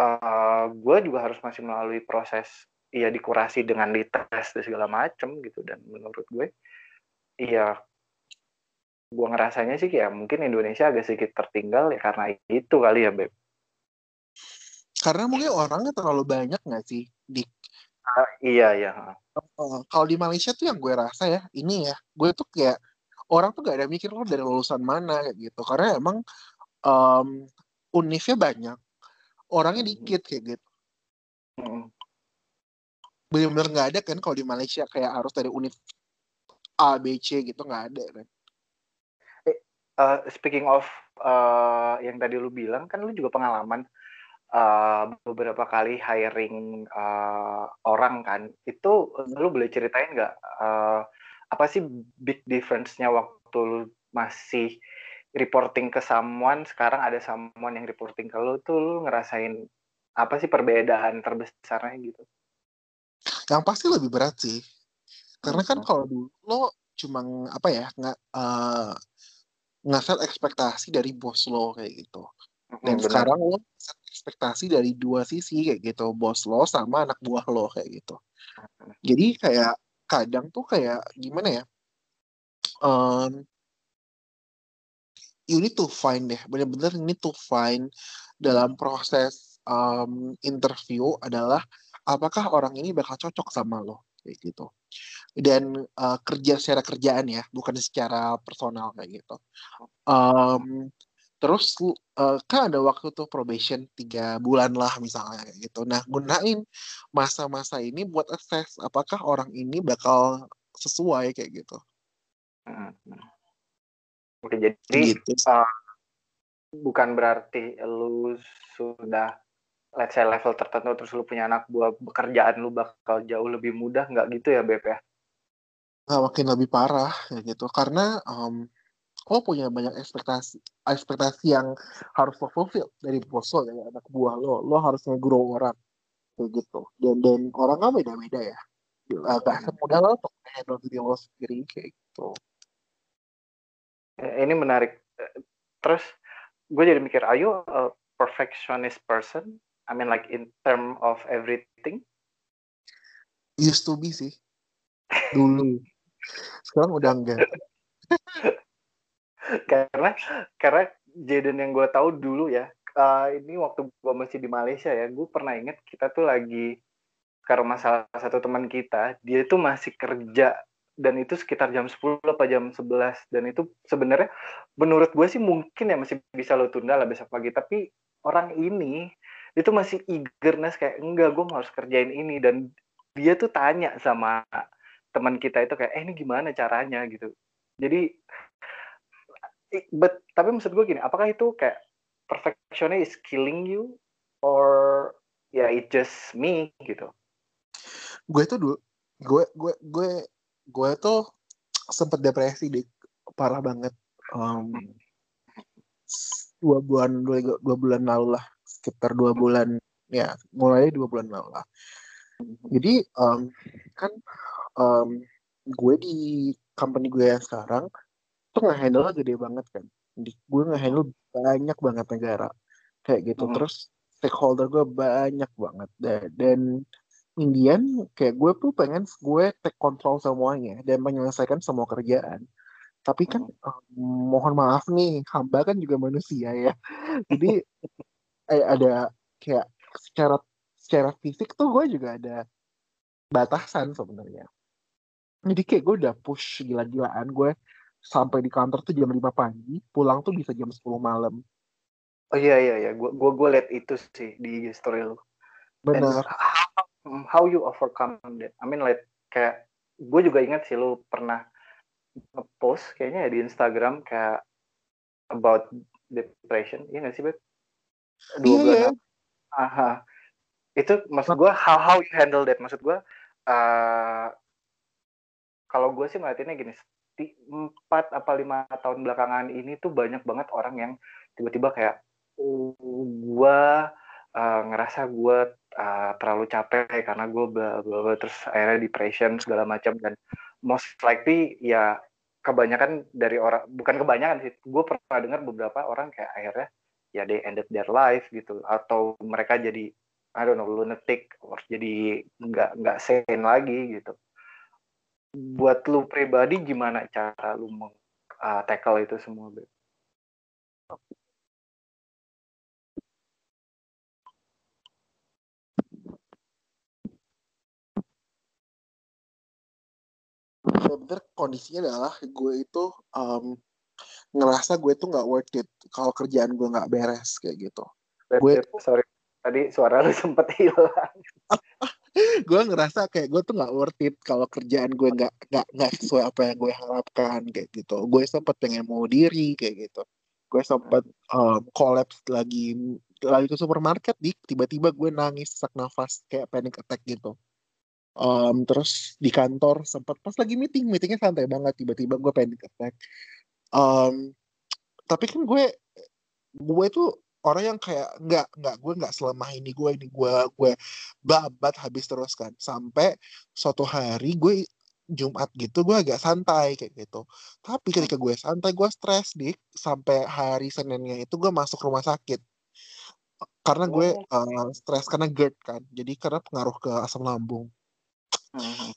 [SPEAKER 1] uh, gue juga harus masih melalui proses ya dikurasi dengan dites dan segala macem gitu. Dan menurut gue iya gue ngerasanya sih ya mungkin Indonesia agak sedikit tertinggal ya karena itu kali ya beb
[SPEAKER 2] karena mungkin orangnya terlalu banyak nggak sih di
[SPEAKER 1] Uh, iya iya.
[SPEAKER 2] Uh, kalau di Malaysia tuh yang gue rasa ya ini ya, gue tuh kayak orang tuh gak ada mikir lo dari lulusan mana kayak gitu, karena emang um, univnya banyak, orangnya hmm. dikit kayak gitu. Hmm. Bener-bener nggak ada kan kalau di Malaysia kayak harus dari univ A B C gitu nggak ada kan
[SPEAKER 1] uh, speaking of uh, yang tadi lu bilang kan lu juga pengalaman uh, beberapa kali hiring uh, orang kan itu lu boleh ceritain nggak uh, apa sih big difference-nya waktu lu masih reporting ke someone sekarang ada someone yang reporting ke lu tuh lu ngerasain apa sih perbedaan terbesarnya gitu?
[SPEAKER 2] Yang pasti lebih berat sih. Karena kan hmm. kalau dulu lo cuma apa ya nggak uh, ngasal ekspektasi dari bos lo kayak gitu. Dan hmm, sekarang lo ekspektasi dari dua sisi kayak gitu. Bos lo sama anak buah lo kayak gitu. Jadi kayak kadang tuh kayak gimana ya? Um, you need to find deh bener-bener need to find dalam proses um, interview adalah apakah orang ini bakal cocok sama lo kayak gitu. Dan uh, kerja secara kerjaan ya bukan secara personal kayak gitu. Um, terus uh, kan ada waktu tuh probation tiga bulan lah misalnya kayak gitu nah gunain masa-masa ini buat assess apakah orang ini bakal sesuai kayak gitu
[SPEAKER 1] hmm. oke jadi gitu. uh, bukan berarti lu sudah let's say level tertentu terus lu punya anak buah pekerjaan lu bakal jauh lebih mudah nggak gitu ya Beb ya?
[SPEAKER 2] Nggak makin lebih parah ya gitu karena um, lo punya banyak ekspektasi ekspektasi yang harus lo fulfill dari bos lo dari anak buah lo lo harus nge-grow orang kayak gitu dan dan orang kan beda-beda ya agak semudah lo untuk handle diri lo sendiri kayak gitu
[SPEAKER 1] eh, ini menarik eh, terus gue jadi mikir ayo a perfectionist person I mean like in term of everything?
[SPEAKER 2] Used to be sih. Dulu. Sekarang udah enggak.
[SPEAKER 1] karena karena Jaden yang gue tahu dulu ya, uh, ini waktu gue masih di Malaysia ya, gue pernah inget kita tuh lagi rumah salah satu teman kita, dia itu masih kerja dan itu sekitar jam 10 apa jam 11 dan itu sebenarnya menurut gue sih mungkin ya masih bisa lo tunda lah besok pagi. Tapi orang ini itu masih eagerness kayak enggak gue harus kerjain ini. Dan dia tuh tanya sama teman kita itu kayak eh ini gimana caranya? Gitu. Jadi but tapi maksud gue gini apakah itu kayak perfectionnya is killing you? Or ya yeah, it just me gitu.
[SPEAKER 2] Gue tuh dulu gue gue gue gue tuh sempet depresi deh parah banget. Um, dua bulan dua, dua bulan lalu lah. Sekitar dua bulan ya mulai dua bulan lalu lah. Jadi um, kan um, gue di company gue yang sekarang tuh nggak handle gede banget kan. Di, gue nggak handle banyak banget negara. Kayak gitu. Hmm. terus stakeholder gue banyak banget. Dan, dan Indian kayak gue tuh pengen gue take control semuanya dan menyelesaikan semua kerjaan. Tapi kan um, mohon maaf nih hamba kan juga manusia ya. Jadi eh, ada kayak secara secara fisik tuh gue juga ada batasan sebenarnya. Jadi kayak gue udah push gila-gilaan gue sampai di kantor tuh jam 5 pagi pulang tuh bisa jam 10 malam.
[SPEAKER 1] Oh iya iya iya. Gue gue gue liat itu sih di story lu.
[SPEAKER 2] Benar.
[SPEAKER 1] how, how you overcome that? I mean like kayak gue juga ingat sih lu pernah ngepost kayaknya ya di Instagram kayak about depression. Iya gak sih Beb? dua iya, bulan iya. aha. Itu maksud gue how how you handle that? Maksud gue uh, kalau gue sih ngeliatinnya gini empat apa lima tahun belakangan ini tuh banyak banget orang yang tiba-tiba kayak oh, gue uh, ngerasa gue uh, terlalu capek karena gue bla terus akhirnya depression segala macam dan most likely ya kebanyakan dari orang bukan kebanyakan sih gue pernah dengar beberapa orang kayak akhirnya ya they ended their life gitu atau mereka jadi I don't know lunatic or jadi nggak nggak sane lagi gitu buat lu pribadi gimana cara lu meng uh, tackle itu semua Be?
[SPEAKER 2] bener kondisinya adalah gue itu um, ngerasa gue tuh nggak worth it kalau kerjaan gue nggak beres kayak gitu.
[SPEAKER 1] gue sorry tadi suara lu sempet hilang.
[SPEAKER 2] gue ngerasa kayak gue tuh nggak worth it kalau kerjaan gue nggak nggak nggak sesuai apa yang gue harapkan kayak gitu. Gue sempet pengen mau diri kayak gitu. Gue sempet um, collapse lagi lagi ke supermarket di tiba-tiba gue nangis sesak nafas kayak panic attack gitu. Um, terus di kantor sempat pas lagi meeting meetingnya santai banget tiba-tiba gue panic attack. Um, tapi kan gue gue tuh orang yang kayak nggak nggak gue nggak selemah ini gue ini gue gue babat habis terus kan. Sampai suatu hari gue Jumat gitu gue agak santai kayak gitu. Tapi ketika gue santai gue stres dik. Sampai hari Seninnya itu gue masuk rumah sakit. Karena gue uh, stres karena GERD kan. Jadi karena pengaruh ke asam lambung. Hmm.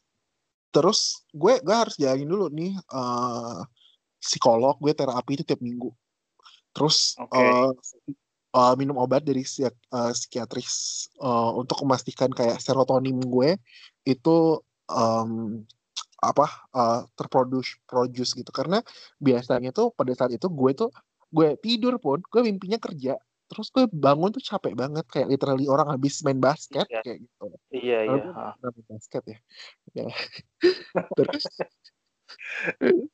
[SPEAKER 2] terus gue gue harus jalanin dulu nih uh, psikolog. Gue terapi itu tiap minggu. Terus okay. uh, eh, uh, minum obat dari psikiat, uh, psikiatris uh, untuk memastikan kayak serotonin gue itu um, apa uh, terproduce produce gitu. Karena biasanya tuh pada saat itu gue tuh gue tidur pun gue mimpinya kerja. Terus gue bangun tuh capek banget kayak literally orang habis main basket iya. kayak gitu.
[SPEAKER 1] Iya iya main
[SPEAKER 2] basket ya, ya. terus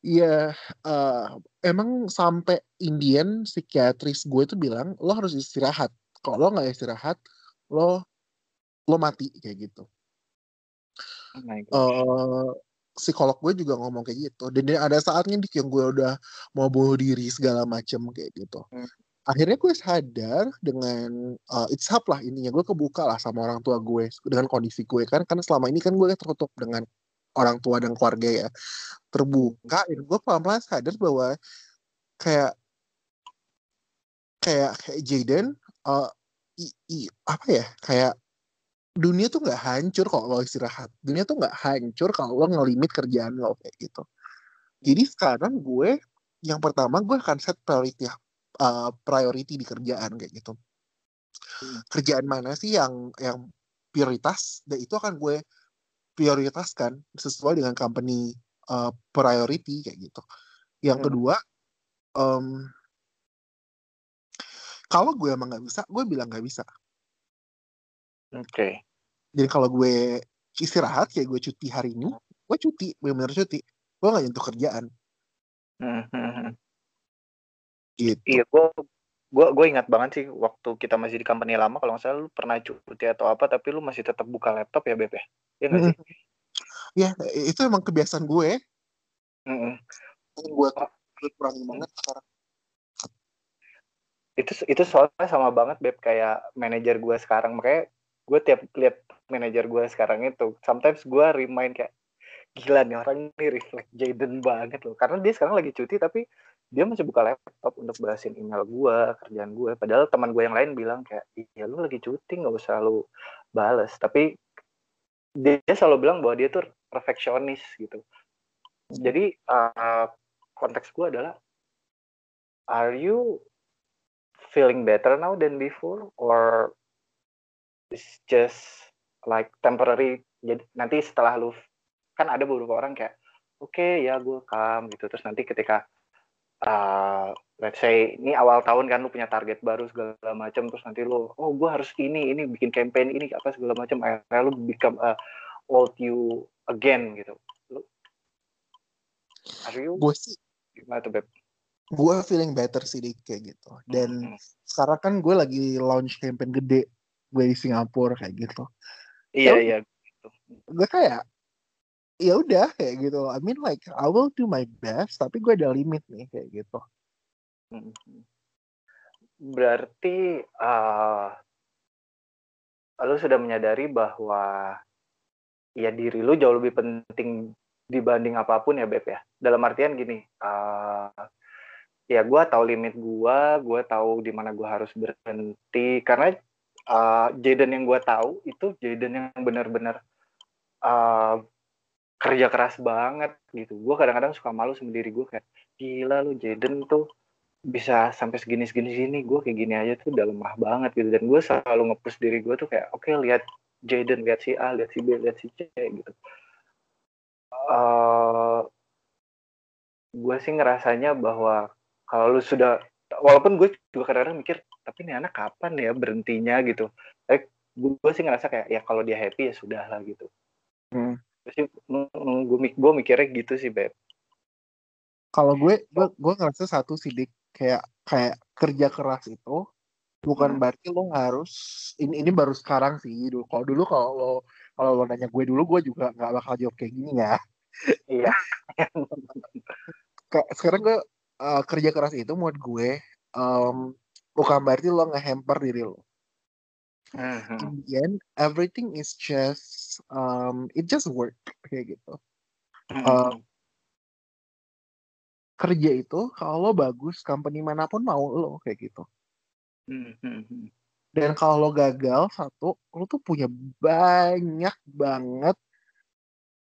[SPEAKER 2] Iya, uh, emang sampai Indian psikiatris gue tuh bilang lo harus istirahat. Kalau lo nggak istirahat, lo lo mati kayak gitu. Oh uh, psikolog gue juga ngomong kayak gitu. Dan ada saatnya dik yang gue udah mau bunuh diri segala macem kayak gitu. Hmm. Akhirnya gue sadar dengan uh, it's help lah intinya gue kebuka lah sama orang tua gue dengan kondisi gue kan karena selama ini kan gue tertutup dengan orang tua dan keluarga ya terbuka dan gue pelan-pelan sadar bahwa kayak kayak kayak Jaden uh, apa ya kayak dunia tuh nggak hancur kalau lo istirahat. Dunia tuh nggak hancur kalau lo ngelimit kerjaan lo kayak gitu. Jadi sekarang gue yang pertama gue akan set priority uh, priority di kerjaan kayak gitu. Kerjaan mana sih yang yang prioritas? Dan itu akan gue prioritaskan sesuai dengan company uh, priority kayak gitu. Yang hmm. kedua, um, kalau gue emang nggak bisa, gue bilang nggak bisa.
[SPEAKER 1] Oke. Okay.
[SPEAKER 2] Jadi kalau gue istirahat kayak gue cuti hari ini, gue cuti, benar-benar cuti. Gue nggak nyentuh kerjaan.
[SPEAKER 1] Hmm, hmm, hmm. Gitu. Iya, gue gue gue ingat banget sih waktu kita masih di company lama kalau nggak salah lu pernah cuti atau apa tapi lu masih tetap buka laptop ya Beb ya? Iya nggak sih?
[SPEAKER 2] Ya itu emang kebiasaan gue.
[SPEAKER 1] Mm -hmm.
[SPEAKER 2] gue kurang banget sekarang.
[SPEAKER 1] Itu itu soalnya sama banget Beb kayak manajer gue sekarang. Makanya gue tiap lihat manajer gue sekarang itu sometimes gue remind kayak gila nih orang ini reflect Jaden banget loh. Karena dia sekarang lagi cuti tapi dia masih buka laptop untuk balasin email gue kerjaan gue padahal teman gue yang lain bilang kayak iya lu lagi cuti nggak usah lu balas tapi dia, selalu bilang bahwa dia tuh perfeksionis gitu. Jadi uh, konteks gue adalah are you feeling better now than before or it's just like temporary? Jadi nanti setelah lu kan ada beberapa orang kayak oke okay, ya gue calm gitu. Terus nanti ketika uh, let's say ini awal tahun kan lu punya target baru segala macam terus nanti lu oh gue harus ini ini bikin campaign ini apa segala macam. Akhirnya lu become a old you again gitu. Lu
[SPEAKER 2] are you gue sih gimana tuh beb? gue feeling better sih dik kayak gitu. Dan hmm. sekarang kan gue lagi launch campaign gede gue di Singapura kayak gitu.
[SPEAKER 1] Iya iya. gitu.
[SPEAKER 2] gue kayak ya udah kayak gitu I mean like I will do my best tapi gue ada limit nih kayak gitu.
[SPEAKER 1] Hmm. berarti uh, lu sudah menyadari bahwa ya diri lu jauh lebih penting dibanding apa pun ya Beb ya? Dalam artian gini uh, ya gue tahu limit gue gue tahu di mana gue harus berhenti karena uh, Jaden yang gue tahu itu Jaden yang benar-benar uh, kerja keras banget gitu. Gue kadang-kadang suka malu sendiri gue kayak gila lu Jaden tuh bisa sampai segini segini sini gue kayak gini aja tuh udah lemah banget gitu. Dan gue selalu ngepush diri gue tuh kayak oke okay, lihat Jaden lihat si A lihat si B lihat si C gitu. Uh, eh, gue sih ngerasanya bahwa kalau lu sudah walaupun gue juga kadang-kadang mikir tapi ini anak kapan ya berhentinya? gitu. Eh, gue sih ngerasa kayak ya kalau dia happy ya sudah lah gitu.
[SPEAKER 2] Hmm.
[SPEAKER 1] Sih gue gue mikirnya gitu sih beb
[SPEAKER 2] Kalau gue, gue, gue ngerasa satu sih dik kayak kayak kerja keras itu bukan
[SPEAKER 1] Hmm.
[SPEAKER 2] berarti lo harus ini ini baru sekarang sih dulu. Kalau dulu kalau lo kalau lo nanya gue dulu gue juga nggak bakal jawab kayak gini ya.
[SPEAKER 1] iya
[SPEAKER 2] Kayak sekarang gue uh, kerja keras itu menurut gue um, bukan berarti lo ngehamper diri lo.
[SPEAKER 1] Mhm.
[SPEAKER 2] In the end, everything is just um, it just work kayak gitu. Uh, kerja itu kalau lo bagus, company mana pun mau lo kayak gitu.
[SPEAKER 1] Mhm.
[SPEAKER 2] Dan kalau lo gagal satu, lo tuh punya banyak banget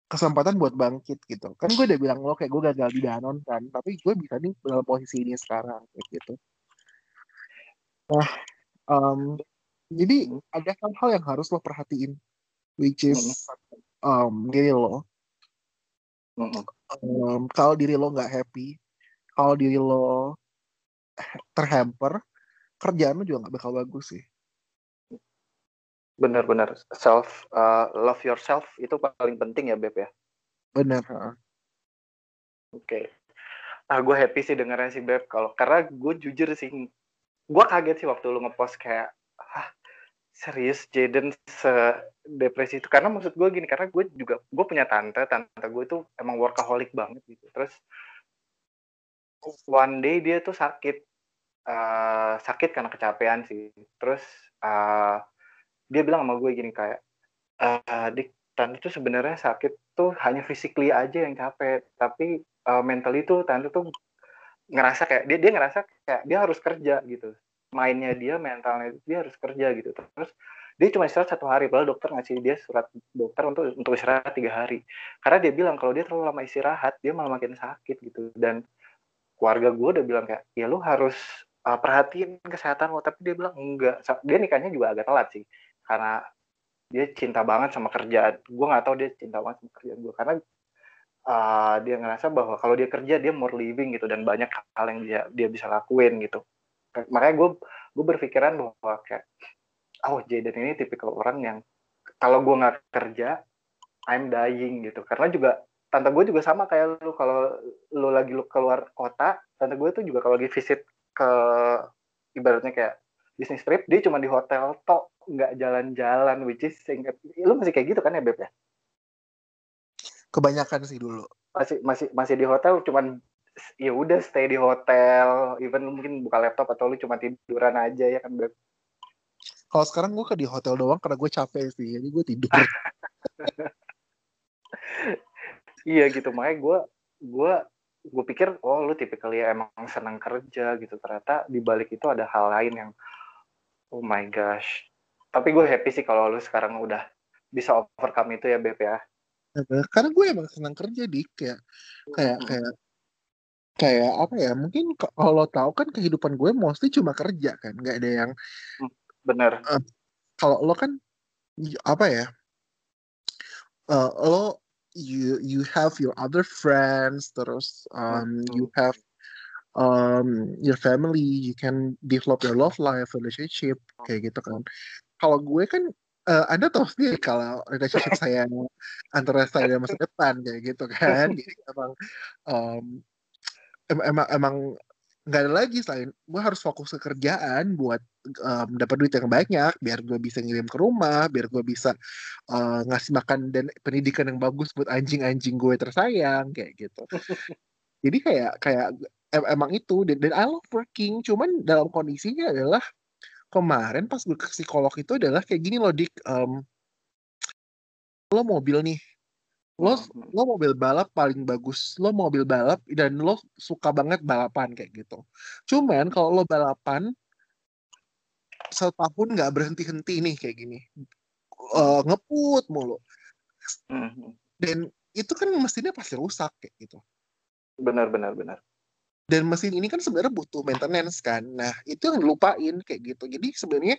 [SPEAKER 2] kesempatan buat bangkit gitu. Kan gue udah bilang lo kayak gue gagal di Danon kan, tapi gue bisa nih dalam posisi ini sekarang kayak gitu. Nah, um, jadi
[SPEAKER 1] Hmm.
[SPEAKER 2] ada hal-hal yang harus lo perhatiin, which is um, diri lo.
[SPEAKER 1] Mhm.
[SPEAKER 2] Um, kalau diri lo nggak happy, kalau diri lo terhamper, kerjaan lo juga nggak bakal bagus sih.
[SPEAKER 1] benar-benar self uh, love yourself itu paling penting ya beb ya
[SPEAKER 2] Bener.
[SPEAKER 1] Oke. Ah, gue happy sih dengarnya sih Beb. Kalau karena gue jujur sih, gue kaget sih waktu lu ngepost kayak, ah serius Jaden se depresi itu. Karena maksud gue gini, karena gue juga gue punya tante, tante gue tuh emang workaholic banget gitu. Terus one day dia tuh sakit, eh, sakit karena kecapean sih. Terus eh, dia bilang sama gue gini kayak, eh dik tante tuh sebenarnya sakit tuh hanya physically aja yang capek, tapi uh, mentally tuh tante tuh ngerasa kayak dia dia ngerasa kayak dia harus kerja gitu. Mainnya dia, mentalnya dia harus kerja gitu. Terus dia cuma istirahat satu hari, padahal dokter ngasih dia surat dokter untuk untuk istirahat tiga hari. Karena dia bilang kalau dia terlalu lama istirahat, dia malah makin sakit gitu. Dan keluarga gue udah bilang kayak, ya lu harus uh, perhatiin kesehatan lo. Tapi dia bilang enggak. Dia nikahnya juga agak telat sih, karena dia cinta banget sama kerjaan. Gue nggak tahu dia cinta banget sama kerjaan gue karena uh, dia ngerasa bahwa kalau dia kerja dia more living gitu dan banyak hal yang dia dia bisa lakuin gitu. Makanya gue gue berpikiran bahwa kayak oh Jaden ini tipikal orang yang kalau gue nggak kerja I'm dying gitu. Karena juga tante gue juga sama kayak lu kalau lu lagi lu keluar kota, tante gue tuh juga kalau lagi visit ke ibaratnya kayak bisnis trip dia cuma di hotel tok nggak jalan-jalan which is singkat lu masih kayak gitu kan ya beb ya
[SPEAKER 2] Kebanyakan sih dulu.
[SPEAKER 1] masih masih masih di hotel cuman ya udah stay di hotel even lu mungkin buka laptop atau lu cuma tiduran aja ya kan beb?
[SPEAKER 2] Kalau sekarang gue ke di hotel doang karena gue capek sih, jadi gue tidur.
[SPEAKER 1] iya gitu makanya gue gue gue pikir oh lu tipikal ya emang senang kerja gitu. Ternyata di balik itu ada hal lain yang oh my gosh. Tapi gue happy sih kalau lu sekarang udah bisa overcome itu ya beb ya.
[SPEAKER 2] Karena gue emang senang kerja dik. Kayak kayak
[SPEAKER 1] Hmm.
[SPEAKER 2] kayak kayak apa ya mungkin kalau tahu kan kehidupan gue mostly cuma kerja kan nggak ada yang
[SPEAKER 1] bener.
[SPEAKER 2] Kalau lo kan apa ya eh, lo you you have your other friends terus um, you have um, your family you can develop your love life relationship kayak gitu kan. Kalau gue kan eh, anda tahu sendiri kalau relationship saya antara saya dan masa depan kayak gitu kan. Jadi emang um, em- emang emang nggak ada lagi selain gue harus fokus ke kerjaan buat um, dapat duit yang banyak biar gue bisa ngirim ke rumah biar gue bisa uh, ngasih makan dan pendidikan yang bagus buat anjing-anjing gue tersayang kayak gitu. Jadi kayak kayak em- emang itu dan, dan I love working. Cuman dalam kondisinya adalah kemarin pas gue ke psikolog itu adalah kayak gini loh dik um, lo mobil nih lo
[SPEAKER 1] Hmm.
[SPEAKER 2] lo mobil balap paling bagus lo mobil balap dan lo suka banget balapan kayak gitu. Cuman kalau lo balapan setahun nggak berhenti henti nih kayak gini. Eh, ngeput mulu.
[SPEAKER 1] Hmm.
[SPEAKER 2] dan itu kan mesinnya pasti rusak kayak gitu.
[SPEAKER 1] Benar benar benar
[SPEAKER 2] dan mesin ini kan sebenarnya butuh maintenance kan. Nah itu yang dilupain kayak gitu. Jadi sebenarnya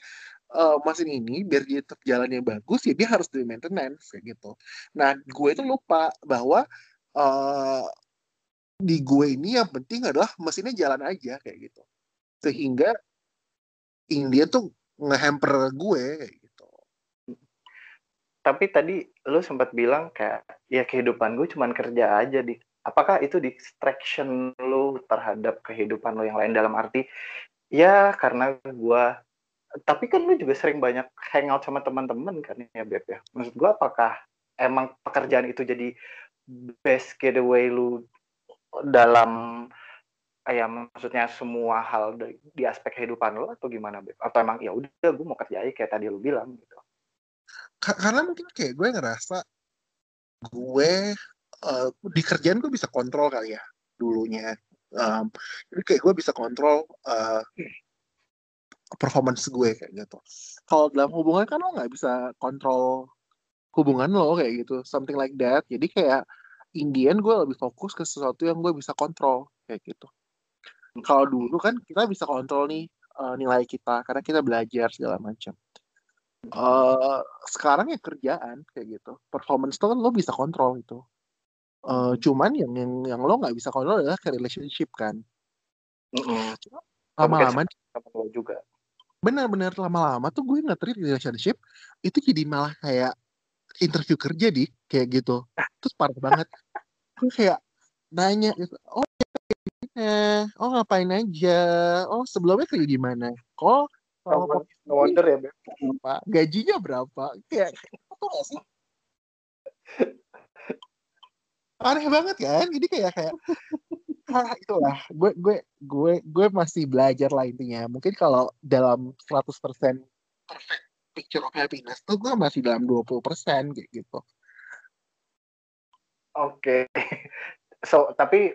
[SPEAKER 2] eh, mesin ini biar dia tetap jalannya bagus ya dia harus di maintenance kayak gitu. Nah gue itu lupa bahwa eh, di gue ini yang penting adalah mesinnya jalan aja kayak gitu. Sehingga ini dia tuh ngehamper gue kayak gitu.
[SPEAKER 1] Tapi tadi lu sempat bilang kayak ya kehidupan gue cuman kerja aja di apakah itu distraction lu terhadap kehidupan lu yang lain dalam arti ya karena gue tapi kan lu juga sering banyak hangout sama teman-teman kan ya Beb ya maksud gue apakah emang pekerjaan itu jadi best getaway lu dalam ya maksudnya semua hal di, di aspek kehidupan lo atau gimana Beb? Atau emang ya udah gue mau kerja aja kayak tadi lu bilang gitu.
[SPEAKER 2] Karena mungkin kayak gue ngerasa gue uh, di kerjaan gue bisa kontrol kali ya dulunya. Um, jadi kayak gue bisa kontrol uh, performance gue kayak gitu. Kalau dalam hubungan kan lo nggak bisa kontrol hubungan lo kayak gitu, something like that. Jadi kayak Indian gue lebih fokus ke sesuatu yang gue bisa kontrol kayak gitu kalau dulu kan kita bisa kontrol nih uh, nilai kita karena kita belajar segala macam uh, sekarang ya kerjaan kayak gitu performance tuh kan lo bisa kontrol itu uh, cuman yang yang yang lo nggak bisa kontrol adalah ke relationship kan lama-lama
[SPEAKER 1] lo juga
[SPEAKER 2] benar-benar lama-lama tuh gue nggak treat relationship itu jadi malah kayak interview kerja di kayak gitu terus parah banget gue kayak nanya gitu oh Eh, oh ngapain aja? Oh sebelumnya kerja di mana? Kok
[SPEAKER 1] oh, no wonder ya, Beb.
[SPEAKER 2] Gajinya berapa? Kayak apa gak sih? Aneh banget kan? Jadi kayak kayak ah, itulah gue gue gue gue masih belajar lah intinya. Mungkin kalau dalam 100% perfect picture of happiness tuh gue masih dalam 20% kayak gitu.
[SPEAKER 1] Oke. Okay. So, tapi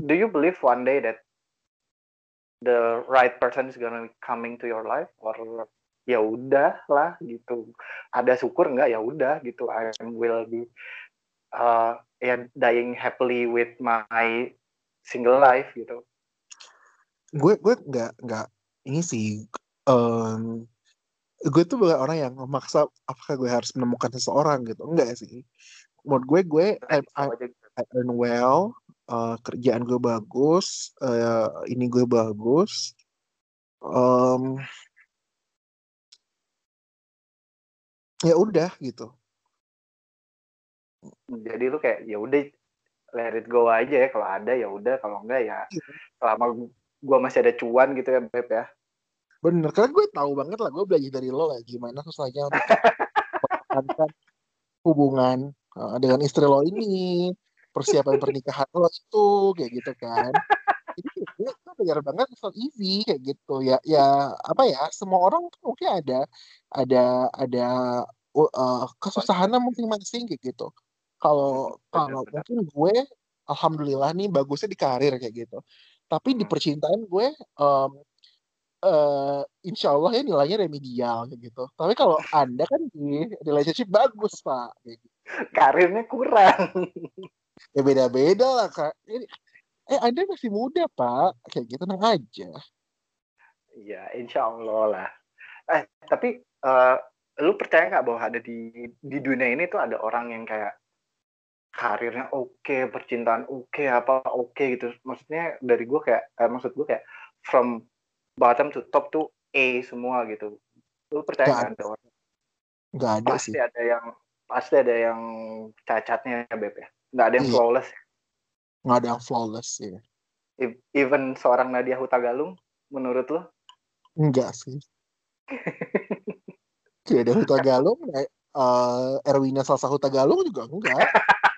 [SPEAKER 1] do you believe one day that the right person is gonna be coming to your life or ya udah lah gitu ada syukur nggak ya udah gitu I will be uh, ya dying happily with my single life gitu
[SPEAKER 2] gue gue nggak nggak ini sih um, gue tuh bukan orang yang memaksa apakah gue harus menemukan seseorang gitu enggak sih menurut gue gue I, I, I earn well uh, kerjaan gue bagus, uh, ini gue bagus. Um, ya udah gitu.
[SPEAKER 1] Jadi lu kayak ya udah let it go aja ya kalau ada ya udah kalau enggak ya iya. selama gue masih ada cuan gitu ya Beb ya.
[SPEAKER 2] Bener, karena gue tahu banget lah gue belajar dari lo lah gimana susahnya untuk hubungan uh, dengan istri lo ini, persiapan pernikahan lo itu kayak gitu kan ini gue belajar banget soal easy kayak gitu ya ya apa ya semua orang tuh mungkin ada ada ada uh, kesusahannya masing-masing kayak gitu kalau kalau mungkin gue alhamdulillah nih bagusnya di karir kayak gitu. Tapi di hmm. percintaan gue um, uh, insya Allah ya nilainya remedial kayak gitu. Tapi kalau anda kan di relationship bagus pak gitu.
[SPEAKER 1] karirnya kurang.
[SPEAKER 2] Ya beda-beda lah kak. Ini eh anda masih muda pak. Kayak gitu nang aja.
[SPEAKER 1] Ya insya Allah lah. Eh tapi uh, lu percaya nggak bahwa ada di di dunia ini tuh ada orang yang kayak karirnya oke okay, percintaan oke okay, apa oke okay, gitu. Maksudnya dari gue kayak eh, maksud gue kayak from bottom to top tuh A semua gitu. Lu percaya nggak ada. orang?
[SPEAKER 2] Nggak ada
[SPEAKER 1] pasti sih. ada yang pasti ada yang cacatnya ya beb ya. Nggak ada yang iya. flawless
[SPEAKER 2] nggak ada yang flawless ya
[SPEAKER 1] even seorang Nadia Hutagalung menurut lo
[SPEAKER 2] enggak sih. Tidak ada Hutagalung uh, Erwina Salsa Hutagalung juga enggak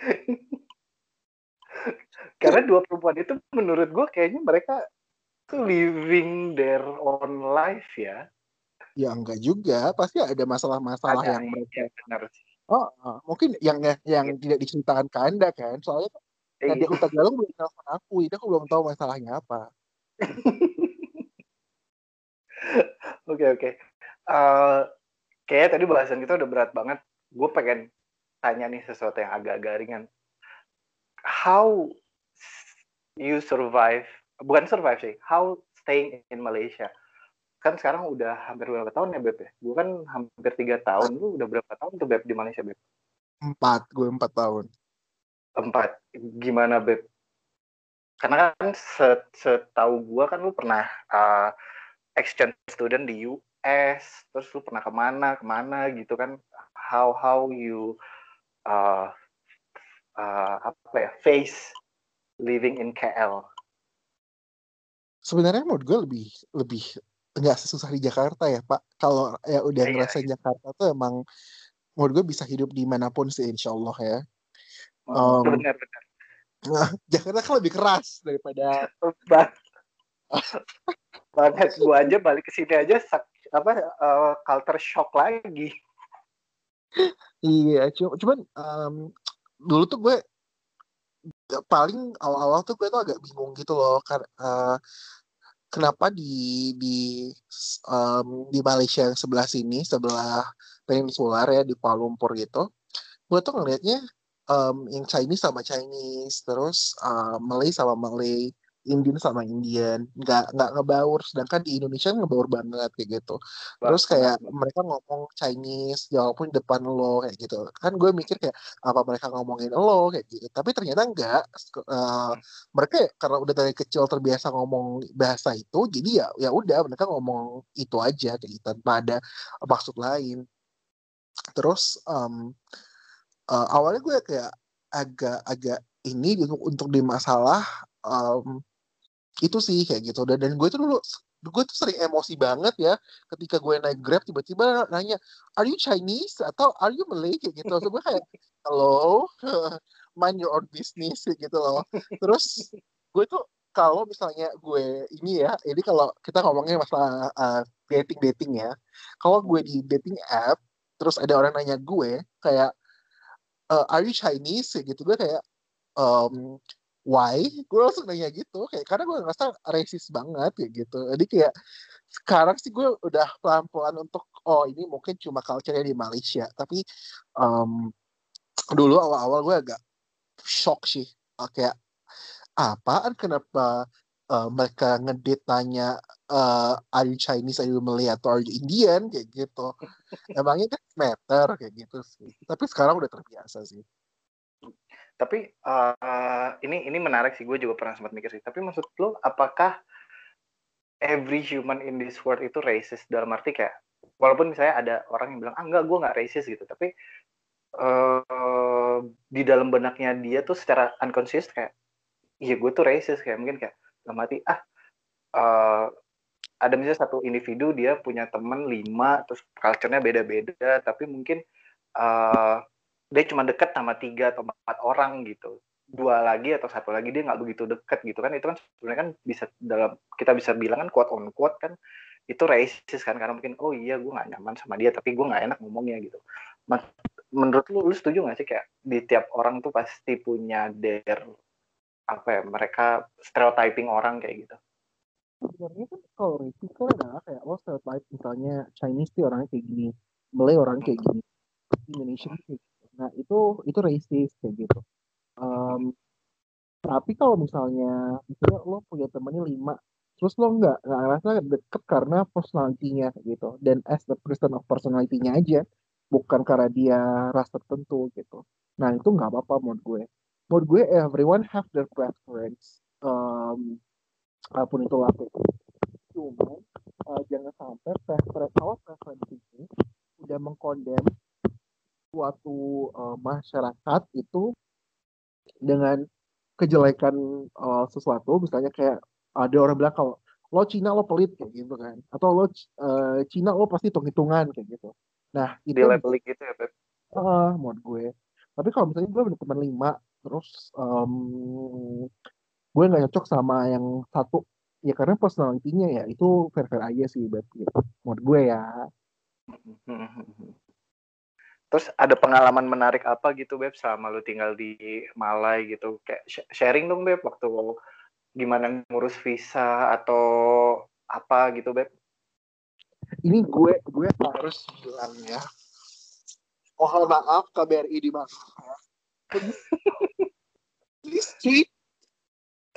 [SPEAKER 1] karena dua perempuan itu menurut gue kayaknya mereka tuh living their own life ya.
[SPEAKER 2] Ya enggak juga. Pasti ada masalah-masalah yang mereka ya, benar sih. Oh, uh, mungkin yang yang tidak diceritakan ke anda kan, soalnya kan Nadia Hutagalung belum telepon aku, itu aku belum tahu masalahnya apa.
[SPEAKER 1] Oke oke. Uh, kayak tadi bahasan kita udah berat banget. Gue pengen tanya nih sesuatu yang agak-agak ringan. How you survive? Bukan survive sih. How staying in Malaysia? kan sekarang udah hampir berapa tahun ya Beb ya? Gue kan hampir tiga tahun. Lu udah berapa tahun tuh Beb di Malaysia Beb?
[SPEAKER 2] Empat, gue empat tahun.
[SPEAKER 1] Empat. Gimana Beb? Karena kan setahu gue kan lu pernah uh, exchange student di U US terus lu pernah ke mana ke mana gitu kan how how you uh, uh, apa ya face living in KL
[SPEAKER 2] sebenarnya menurut gue lebih lebih nggak sesusah di Jakarta ya Pak. Kalau ya udah
[SPEAKER 1] Iya,
[SPEAKER 2] ngerasain Jakarta tuh emang menurut gue bisa hidup di mana pun sih insya Allah ya. Um,
[SPEAKER 1] benar benar.
[SPEAKER 2] Nah, Jakarta kan lebih keras daripada
[SPEAKER 1] Ba- banget gua aja balik ke sini aja apa uh, culture shock lagi
[SPEAKER 2] iya cu- cuman em, dulu tuh gue paling awal-awal tuh gue tuh agak bingung gitu loh karena kenapa di di em, di Malaysia yang sebelah sini sebelah peninsular ya di Kuala Lumpur gitu gue tuh ngelihatnya em, yang Chinese sama Chinese terus eh, Malay sama Malay Indian sama Indian. Nggak nggak ngebaur sedangkan di Indonesia kan ngebaur banget kayak gitu. Terus kayak mereka ngomong Chinese walaupun di depan lo kayak gitu. Kan gue mikir kayak apa mereka ngomongin lo kayak gitu. Tapi ternyata enggak Eh, mereka ya karena udah dari kecil terbiasa ngomong bahasa itu jadi ya ya udah mereka ngomong itu aja kayak gitu tanpa ada maksud lain. Terus em, eh, awalnya gue kayak agak-agak ini untuk untuk di masalah em, itu sih kayak gitu. Dan dan gue tuh dulu gue tuh sering emosi banget ya ketika gue naik grab tiba-tiba nanya are you Chinese? Atau are you Malay? Kayak gitu. Terus gue kayak hello? Mind your own business gitu loh. Terus gue tuh kalau misalnya gue ini ya ini kalau kita ngomongin masalah dating dating ya kalau gue di dating app terus ada orang nanya gue kayak "Uh, are you Chinese? Gitu gue kayak um, why? Gue langsung nanya gitu kayak karena gue ngerasa racist banget kayak gitu. Jadi kayak sekarang sih gue udah pelan-pelan untuk oh ini mungkin cuma culture di Malaysia. Tapi um, dulu awal-awal gue agak shock sih. Uh, kayak apaan? Kenapa uh, mereka ngedit tanya uh, are you Chinese, are you Malay, atau are you Indian? Kayak gitu. Emangnya kan matter kayak gitu sih. Tapi sekarang udah terbiasa sih
[SPEAKER 1] tapi uh, ini ini menarik sih gue juga pernah sempat mikir sih. Tapi maksud lo apakah every human in this world itu racist? Dalam arti kayak walaupun misalnya ada orang yang bilang ah enggak gue nggak racist gitu. Tapi uh, di dalam benaknya dia tuh secara unconscious kayak iya gue tuh racist. Kayak mungkin kayak dalam arti ah uh, ada misalnya satu individu dia punya teman lima terus culture-nya beda-beda tapi mungkin uh, dia cuma deket sama tiga atau empat orang gitu. Dua lagi atau satu lagi dia nggak begitu deket gitu kan. Itu kan sebenarnya kan bisa dalam kita bisa bilang kan quote on quote kan itu racist kan. Karena mungkin oh iya gue nggak nyaman sama dia tapi gue nggak enak ngomongnya gitu. Men menurut lu lu setuju nggak sih kayak di tiap orang tuh pasti punya their apa ya mereka stereotyping orang kayak gitu?
[SPEAKER 2] Sebenarnya kan kalau racist kan adalah kayak lo stereotype misalnya Chinese tuh orangnya kayak gini Malay orangnya kayak gini Indonesian kayak gitu. Nah itu itu racist kayak gitu. Um, tapi kalau misalnya misalnya lo punya temennya lima terus lo nggak nggak ngerasa deket karena personalitinya gitu. Dan as the person of personalitinya aja bukan karena dia ras tertentu gitu. Nah itu nggak apa-apa menurut gue. Menurut gue everyone have their preference. Um, apa pun itu lah cuman uh, jangan sampai preference kalau ini udah mengkondem suatu uh, masyarakat itu dengan kejelekan uh, sesuatu misalnya kayak ada orang bilang kalau lo Cina lo pelit kayak gitu kan. Atau lo uh, Cina lo pasti hitung-hitungan kayak gitu. Nah itu
[SPEAKER 1] level gitu ya Beb?
[SPEAKER 2] Uh, menurut gue. Tapi kalau misalnya gue punya teman lima terus um, gue nggak cocok sama yang satu ya karena personalitinya ya itu fair fair aja sih Beb gitu. menurut gue ya
[SPEAKER 1] Terus ada pengalaman menarik apa gitu Beb selama lu tinggal di Malai gitu? Kayak sh- sharing dong Beb waktu gimana ngurus visa atau apa gitu Beb?
[SPEAKER 2] ini gue gue harus bilang ya mohon maaf KBRI di mana ya. please treat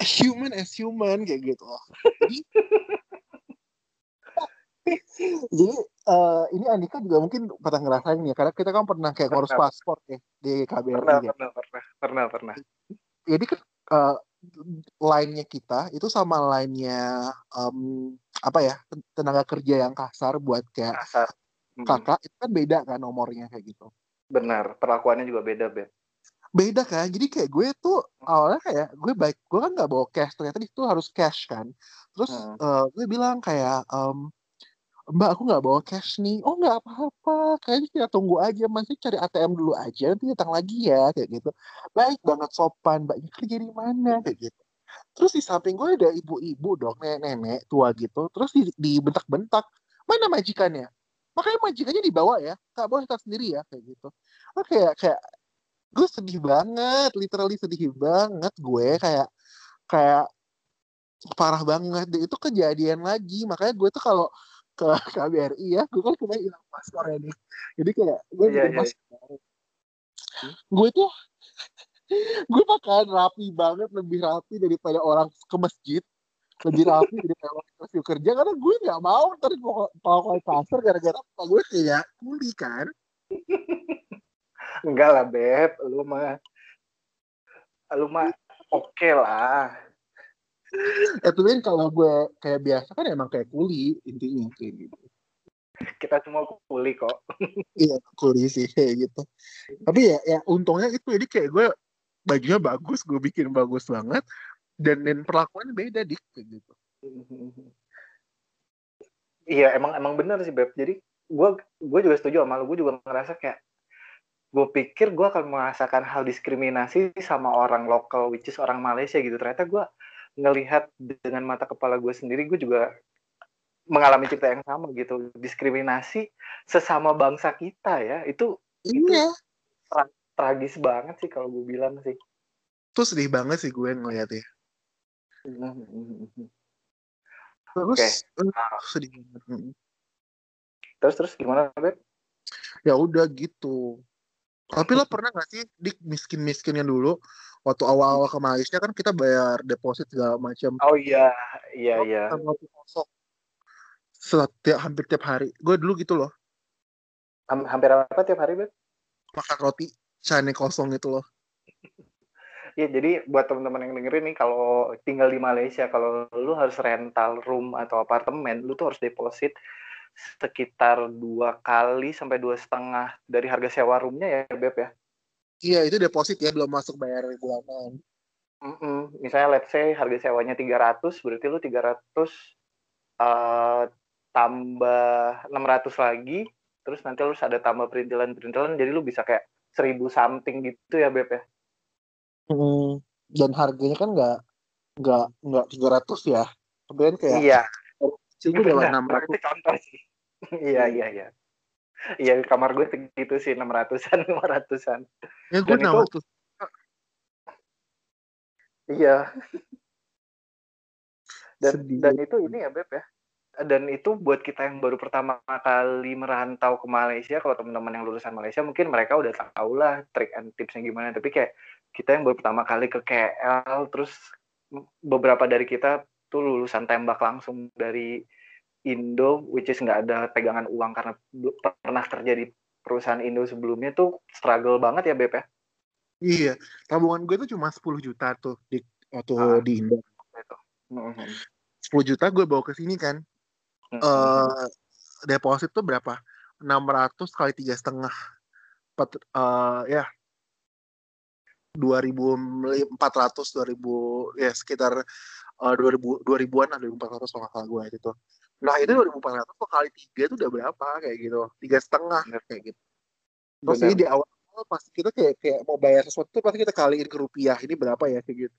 [SPEAKER 2] human as human kayak gitu jadi jadi eh, ini Andika juga mungkin pernah ngerasain ya karena kita kan pernah kayak ngurus paspor ya di KBRI
[SPEAKER 1] Pernah,
[SPEAKER 2] ya.
[SPEAKER 1] pernah, pernah, pernah, pernah.
[SPEAKER 2] jadi kan eh, line-nya kita itu sama line-nya em, apa ya tenaga kerja yang kasar buat kayak
[SPEAKER 1] kasar hmm.
[SPEAKER 2] kakak itu kan beda kan nomornya kayak gitu
[SPEAKER 1] benar perlakuannya juga beda bed
[SPEAKER 2] beda kan jadi kayak gue tuh awalnya kayak gue baik gue kan nggak bawa cash ternyata itu harus cash kan terus hmm. uh, gue bilang kayak um, mbak aku nggak bawa cash nih. Oh nggak apa-apa. Kayaknya kita tunggu aja. Masih cari ATM dulu aja. Nanti datang lagi ya kayak gitu. Baik banget sopan. Mbaknya kerja di mana kayak gitu. Terus di samping gue ada ibu-ibu dong nenek-nenek tua gitu. Terus di, dibentak-bentak. Mana majikannya? Makanya majikannya dibawa ya. Nggak boleh tak sendiri ya kayak gitu. Oh kayak kayak gue sedih banget. Literally sedih banget gue. Kayak kayak parah banget. Itu kejadian lagi. Makanya gue tuh kalau ke KBRI ya. Gue kan kena hilang paspor ya nih jadi kayak gue yeah, yeah. paspor gue tuh gue makan rapi banget lebih rapi daripada orang ke masjid. Lebih rapi daripada orang interview kerja karena gue nggak mau ntar kalau kasar gara-gara gue kayak kuli kan?
[SPEAKER 1] Enggak lah beb. Lu mah lu mah oke okay lah
[SPEAKER 2] itu kan kalau gue kayak biasa kan emang kayak kuli intinya kayak gitu.
[SPEAKER 1] Kita semua kuli kok.
[SPEAKER 2] Iya kuli sih kayak gitu. Tapi ya ya untungnya itu jadi kayak gue bajunya bagus gue bikin bagus banget dan dan perlakuannya beda dik kayak gitu.
[SPEAKER 1] Iya emang emang benar sih beb. Jadi gue gue juga setuju sama lu. Gue juga ngerasa kayak gue pikir gue akan merasakan hal diskriminasi sama orang lokal, which is orang Malaysia gitu. Ternyata gue ngelihat dengan mata kepala gue sendiri, gue juga mengalami cerita yang sama gitu. Diskriminasi sesama bangsa kita ya, itu
[SPEAKER 2] iya.
[SPEAKER 1] itu tra tragis banget sih kalau gue bilang sih.
[SPEAKER 2] Itu sedih banget sih gue ngeliatnya. Terus, okay. uh, sedih banget.
[SPEAKER 1] Terus terus gimana, Beb?
[SPEAKER 2] Ya udah gitu tapi lo pernah gak sih dik miskin-miskinnya dulu waktu awal-awal ke Malaysia kan kita bayar deposit segala macam.
[SPEAKER 1] Oh iya, iya iya.
[SPEAKER 2] Roti kosong. Setiap hampir tiap hari. Gue dulu gitu loh.
[SPEAKER 1] Hampir apa tiap hari, Bet?
[SPEAKER 2] Makan roti cane kosong itu loh.
[SPEAKER 1] ya jadi buat teman-teman yang dengerin nih kalau tinggal di Malaysia kalau lu harus rental room atau apartemen, lu tuh harus deposit sekitar dua kali sampai dua setengah dari harga sewa roomnya ya beb ya
[SPEAKER 2] iya itu deposit ya belum masuk bayar bulanan
[SPEAKER 1] mm -mm. misalnya let's say harga sewanya 300 berarti lu 300 uh, tambah 600 lagi terus nanti lu ada tambah perintilan-perintilan jadi lu bisa kayak seribu something gitu ya beb ya
[SPEAKER 2] hmm, dan harganya kan nggak nggak nggak 300 ya kemudian kayak
[SPEAKER 1] iya
[SPEAKER 2] lewat enam
[SPEAKER 1] ratus. contoh sih. Iya iya iya. Iya kamar gue segitu sih enam ratusan lima ratusan.
[SPEAKER 2] Ya gue enam ratus.
[SPEAKER 1] Iya. Dan Sedih. dan itu ini ya beb ya. Dan itu buat kita yang baru pertama kali merantau ke Malaysia, kalau teman-teman yang lulusan Malaysia mungkin mereka udah tahu lah trik and tipsnya gimana. Tapi kayak kita yang baru pertama kali ke KL, terus beberapa dari kita tuh lulusan tembak langsung dari Indo, which is nggak ada pegangan uang karena pernah kerja di perusahaan Indo sebelumnya tuh struggle banget ya Beb ya?
[SPEAKER 2] Iya, tabungan gue tuh cuma 10 juta tuh di waktu ah, di Indo. Itu. Mm -hmm. 10 juta gue bawa ke sini kan. Mm -hmm. uh, deposit tuh berapa? 600 kali tiga setengah. Uh, ya 2400 2000 ya sekitar uh, 2000 2000-an lah 2400 kalau nggak salah gue itu nah itu 2400 kok kali tiga itu udah berapa? Kayak gitu. Tiga setengah kayak gitu. Terus ini di awal awal pasti kita kayak kayak mau bayar sesuatu pasti kita kaliin ke rupiah. Ini berapa ya kayak gitu.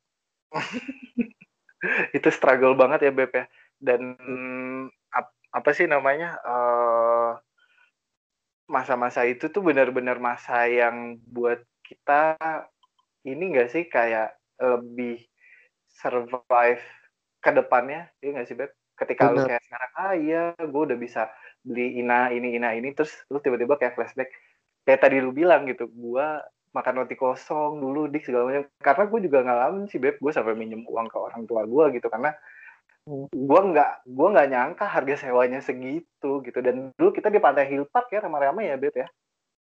[SPEAKER 1] Itu struggle banget ya Beb ya. Dan ap, apa sih namanya uh, masa-masa itu tuh benar-benar masa yang buat kita ini enggak sih kayak lebih survive ke depannya? Ya nggak sih beb ketika Bener. lu kayak sekarang ah iya gue udah bisa beli ina ini ina ini terus lu tiba-tiba kayak flashback kayak tadi lu bilang gitu gue makan roti kosong dulu dik segala macam karena gue juga ngalamin sih beb gue sampai minjem uang ke orang tua gue gitu karena hmm. gue nggak gue nggak nyangka harga sewanya segitu gitu dan dulu kita di pantai Hill Park ya ramai-ramai ya beb ya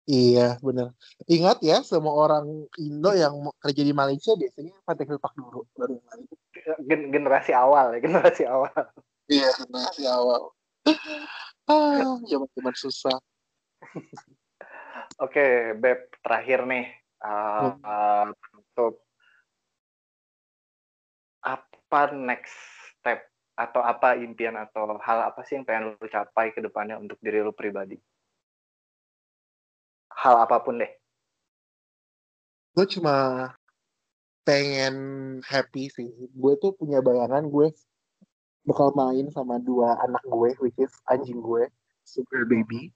[SPEAKER 2] Iya, benar. Ingat ya, semua orang Indo yang kerja di Malaysia biasanya pakai Park dulu, baru
[SPEAKER 1] Gen generasi awal ya, generasi awal.
[SPEAKER 2] Iya, masih awal. ah, zaman-zaman susah.
[SPEAKER 1] Oke, Beb, terakhir nih. Uh, uh, untuk apa next step atau apa impian atau hal apa sih yang pengen lu capai ke depannya untuk diri lu pribadi? Hal apa pun deh.
[SPEAKER 2] Gue cuma pengen happy sih. Gue tuh punya bayangan gue bakal main sama dua anak gue, which is anjing gue, Super Baby.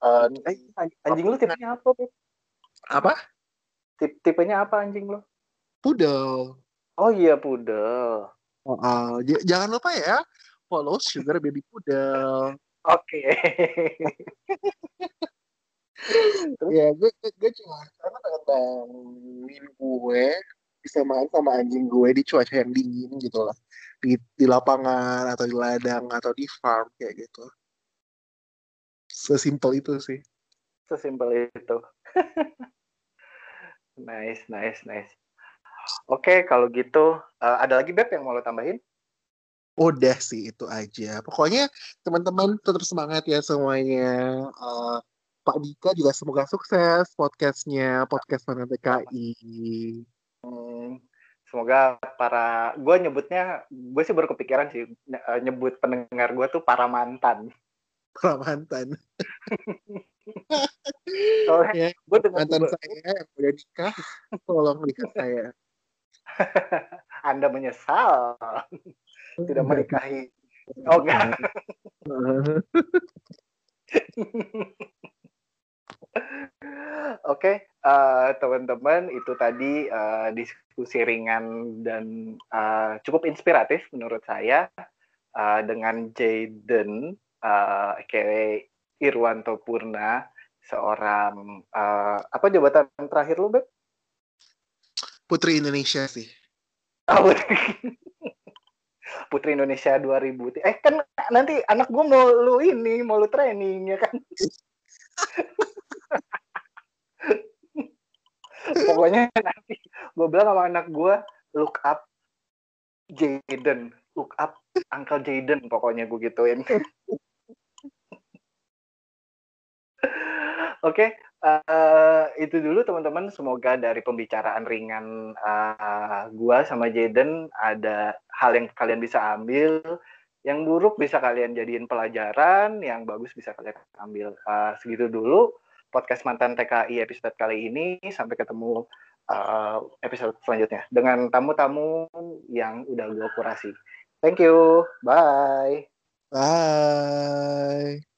[SPEAKER 1] Uh, anjing lu tipenya apa, Beb?
[SPEAKER 2] Apa?
[SPEAKER 1] Tip tipenya apa anjing lu?
[SPEAKER 2] Pudel.
[SPEAKER 1] Oh iya, pudel.
[SPEAKER 2] Oh, uh, jangan lupa ya, follow Sugar Baby Pudel.
[SPEAKER 1] Oke. Okay.
[SPEAKER 2] ya, gue, gue cuma karena bangin gue bisa main sama anjing gue di cuaca yang dingin gitu lah. Di, di lapangan atau di ladang atau di farm kayak gitu. Sesimpel itu sih.
[SPEAKER 1] Sesimpel itu. nice, nice, nice. Oke, kalau gitu uh, ada lagi Beb yang mau lo tambahin?
[SPEAKER 2] Udah sih itu aja. Pokoknya teman-teman tetap semangat ya semuanya. Uh, Pak Dika juga semoga sukses podcastnya, podcast mana TKI.
[SPEAKER 1] Semoga para, gue nyebutnya, gue sih baru kepikiran sih eh, nyebut pendengar gue tuh para mantan
[SPEAKER 2] para mantan.
[SPEAKER 1] Soalnya ya,
[SPEAKER 2] gue mantan gue... saya yang udah nikah, tolong nikah saya.
[SPEAKER 1] Anda menyesal tidak menikahi. Oh enggak. Oke, okay, uh, teman-teman, itu tadi uh, diskusi ringan dan uh, cukup inspiratif menurut saya uh, dengan Jaden uh, kayak Irwanto Purna seorang uh, apa jabatan terakhir lu Beb?
[SPEAKER 2] Putri Indonesia sih.
[SPEAKER 1] Oh, Putri Indonesia 2000. Eh kan nanti anak gue mau lu ini, mau lu training ya kan. Pokoknya nanti gue bilang sama anak gue look up Jaden, look up Uncle Jaden pokoknya gue gituin. Oke, okay, uh, eh, itu dulu teman-teman. Semoga dari pembicaraan ringan uh, gua sama Jaden ada hal yang kalian bisa ambil. Yang buruk bisa kalian jadiin pelajaran, yang bagus bisa kalian ambil. Uh, segitu dulu podcast mantan TKI episode kali ini. Sampai ketemu uh, episode selanjutnya dengan tamu-tamu yang udah gue kurasi. Thank you. Bye.
[SPEAKER 2] Bye.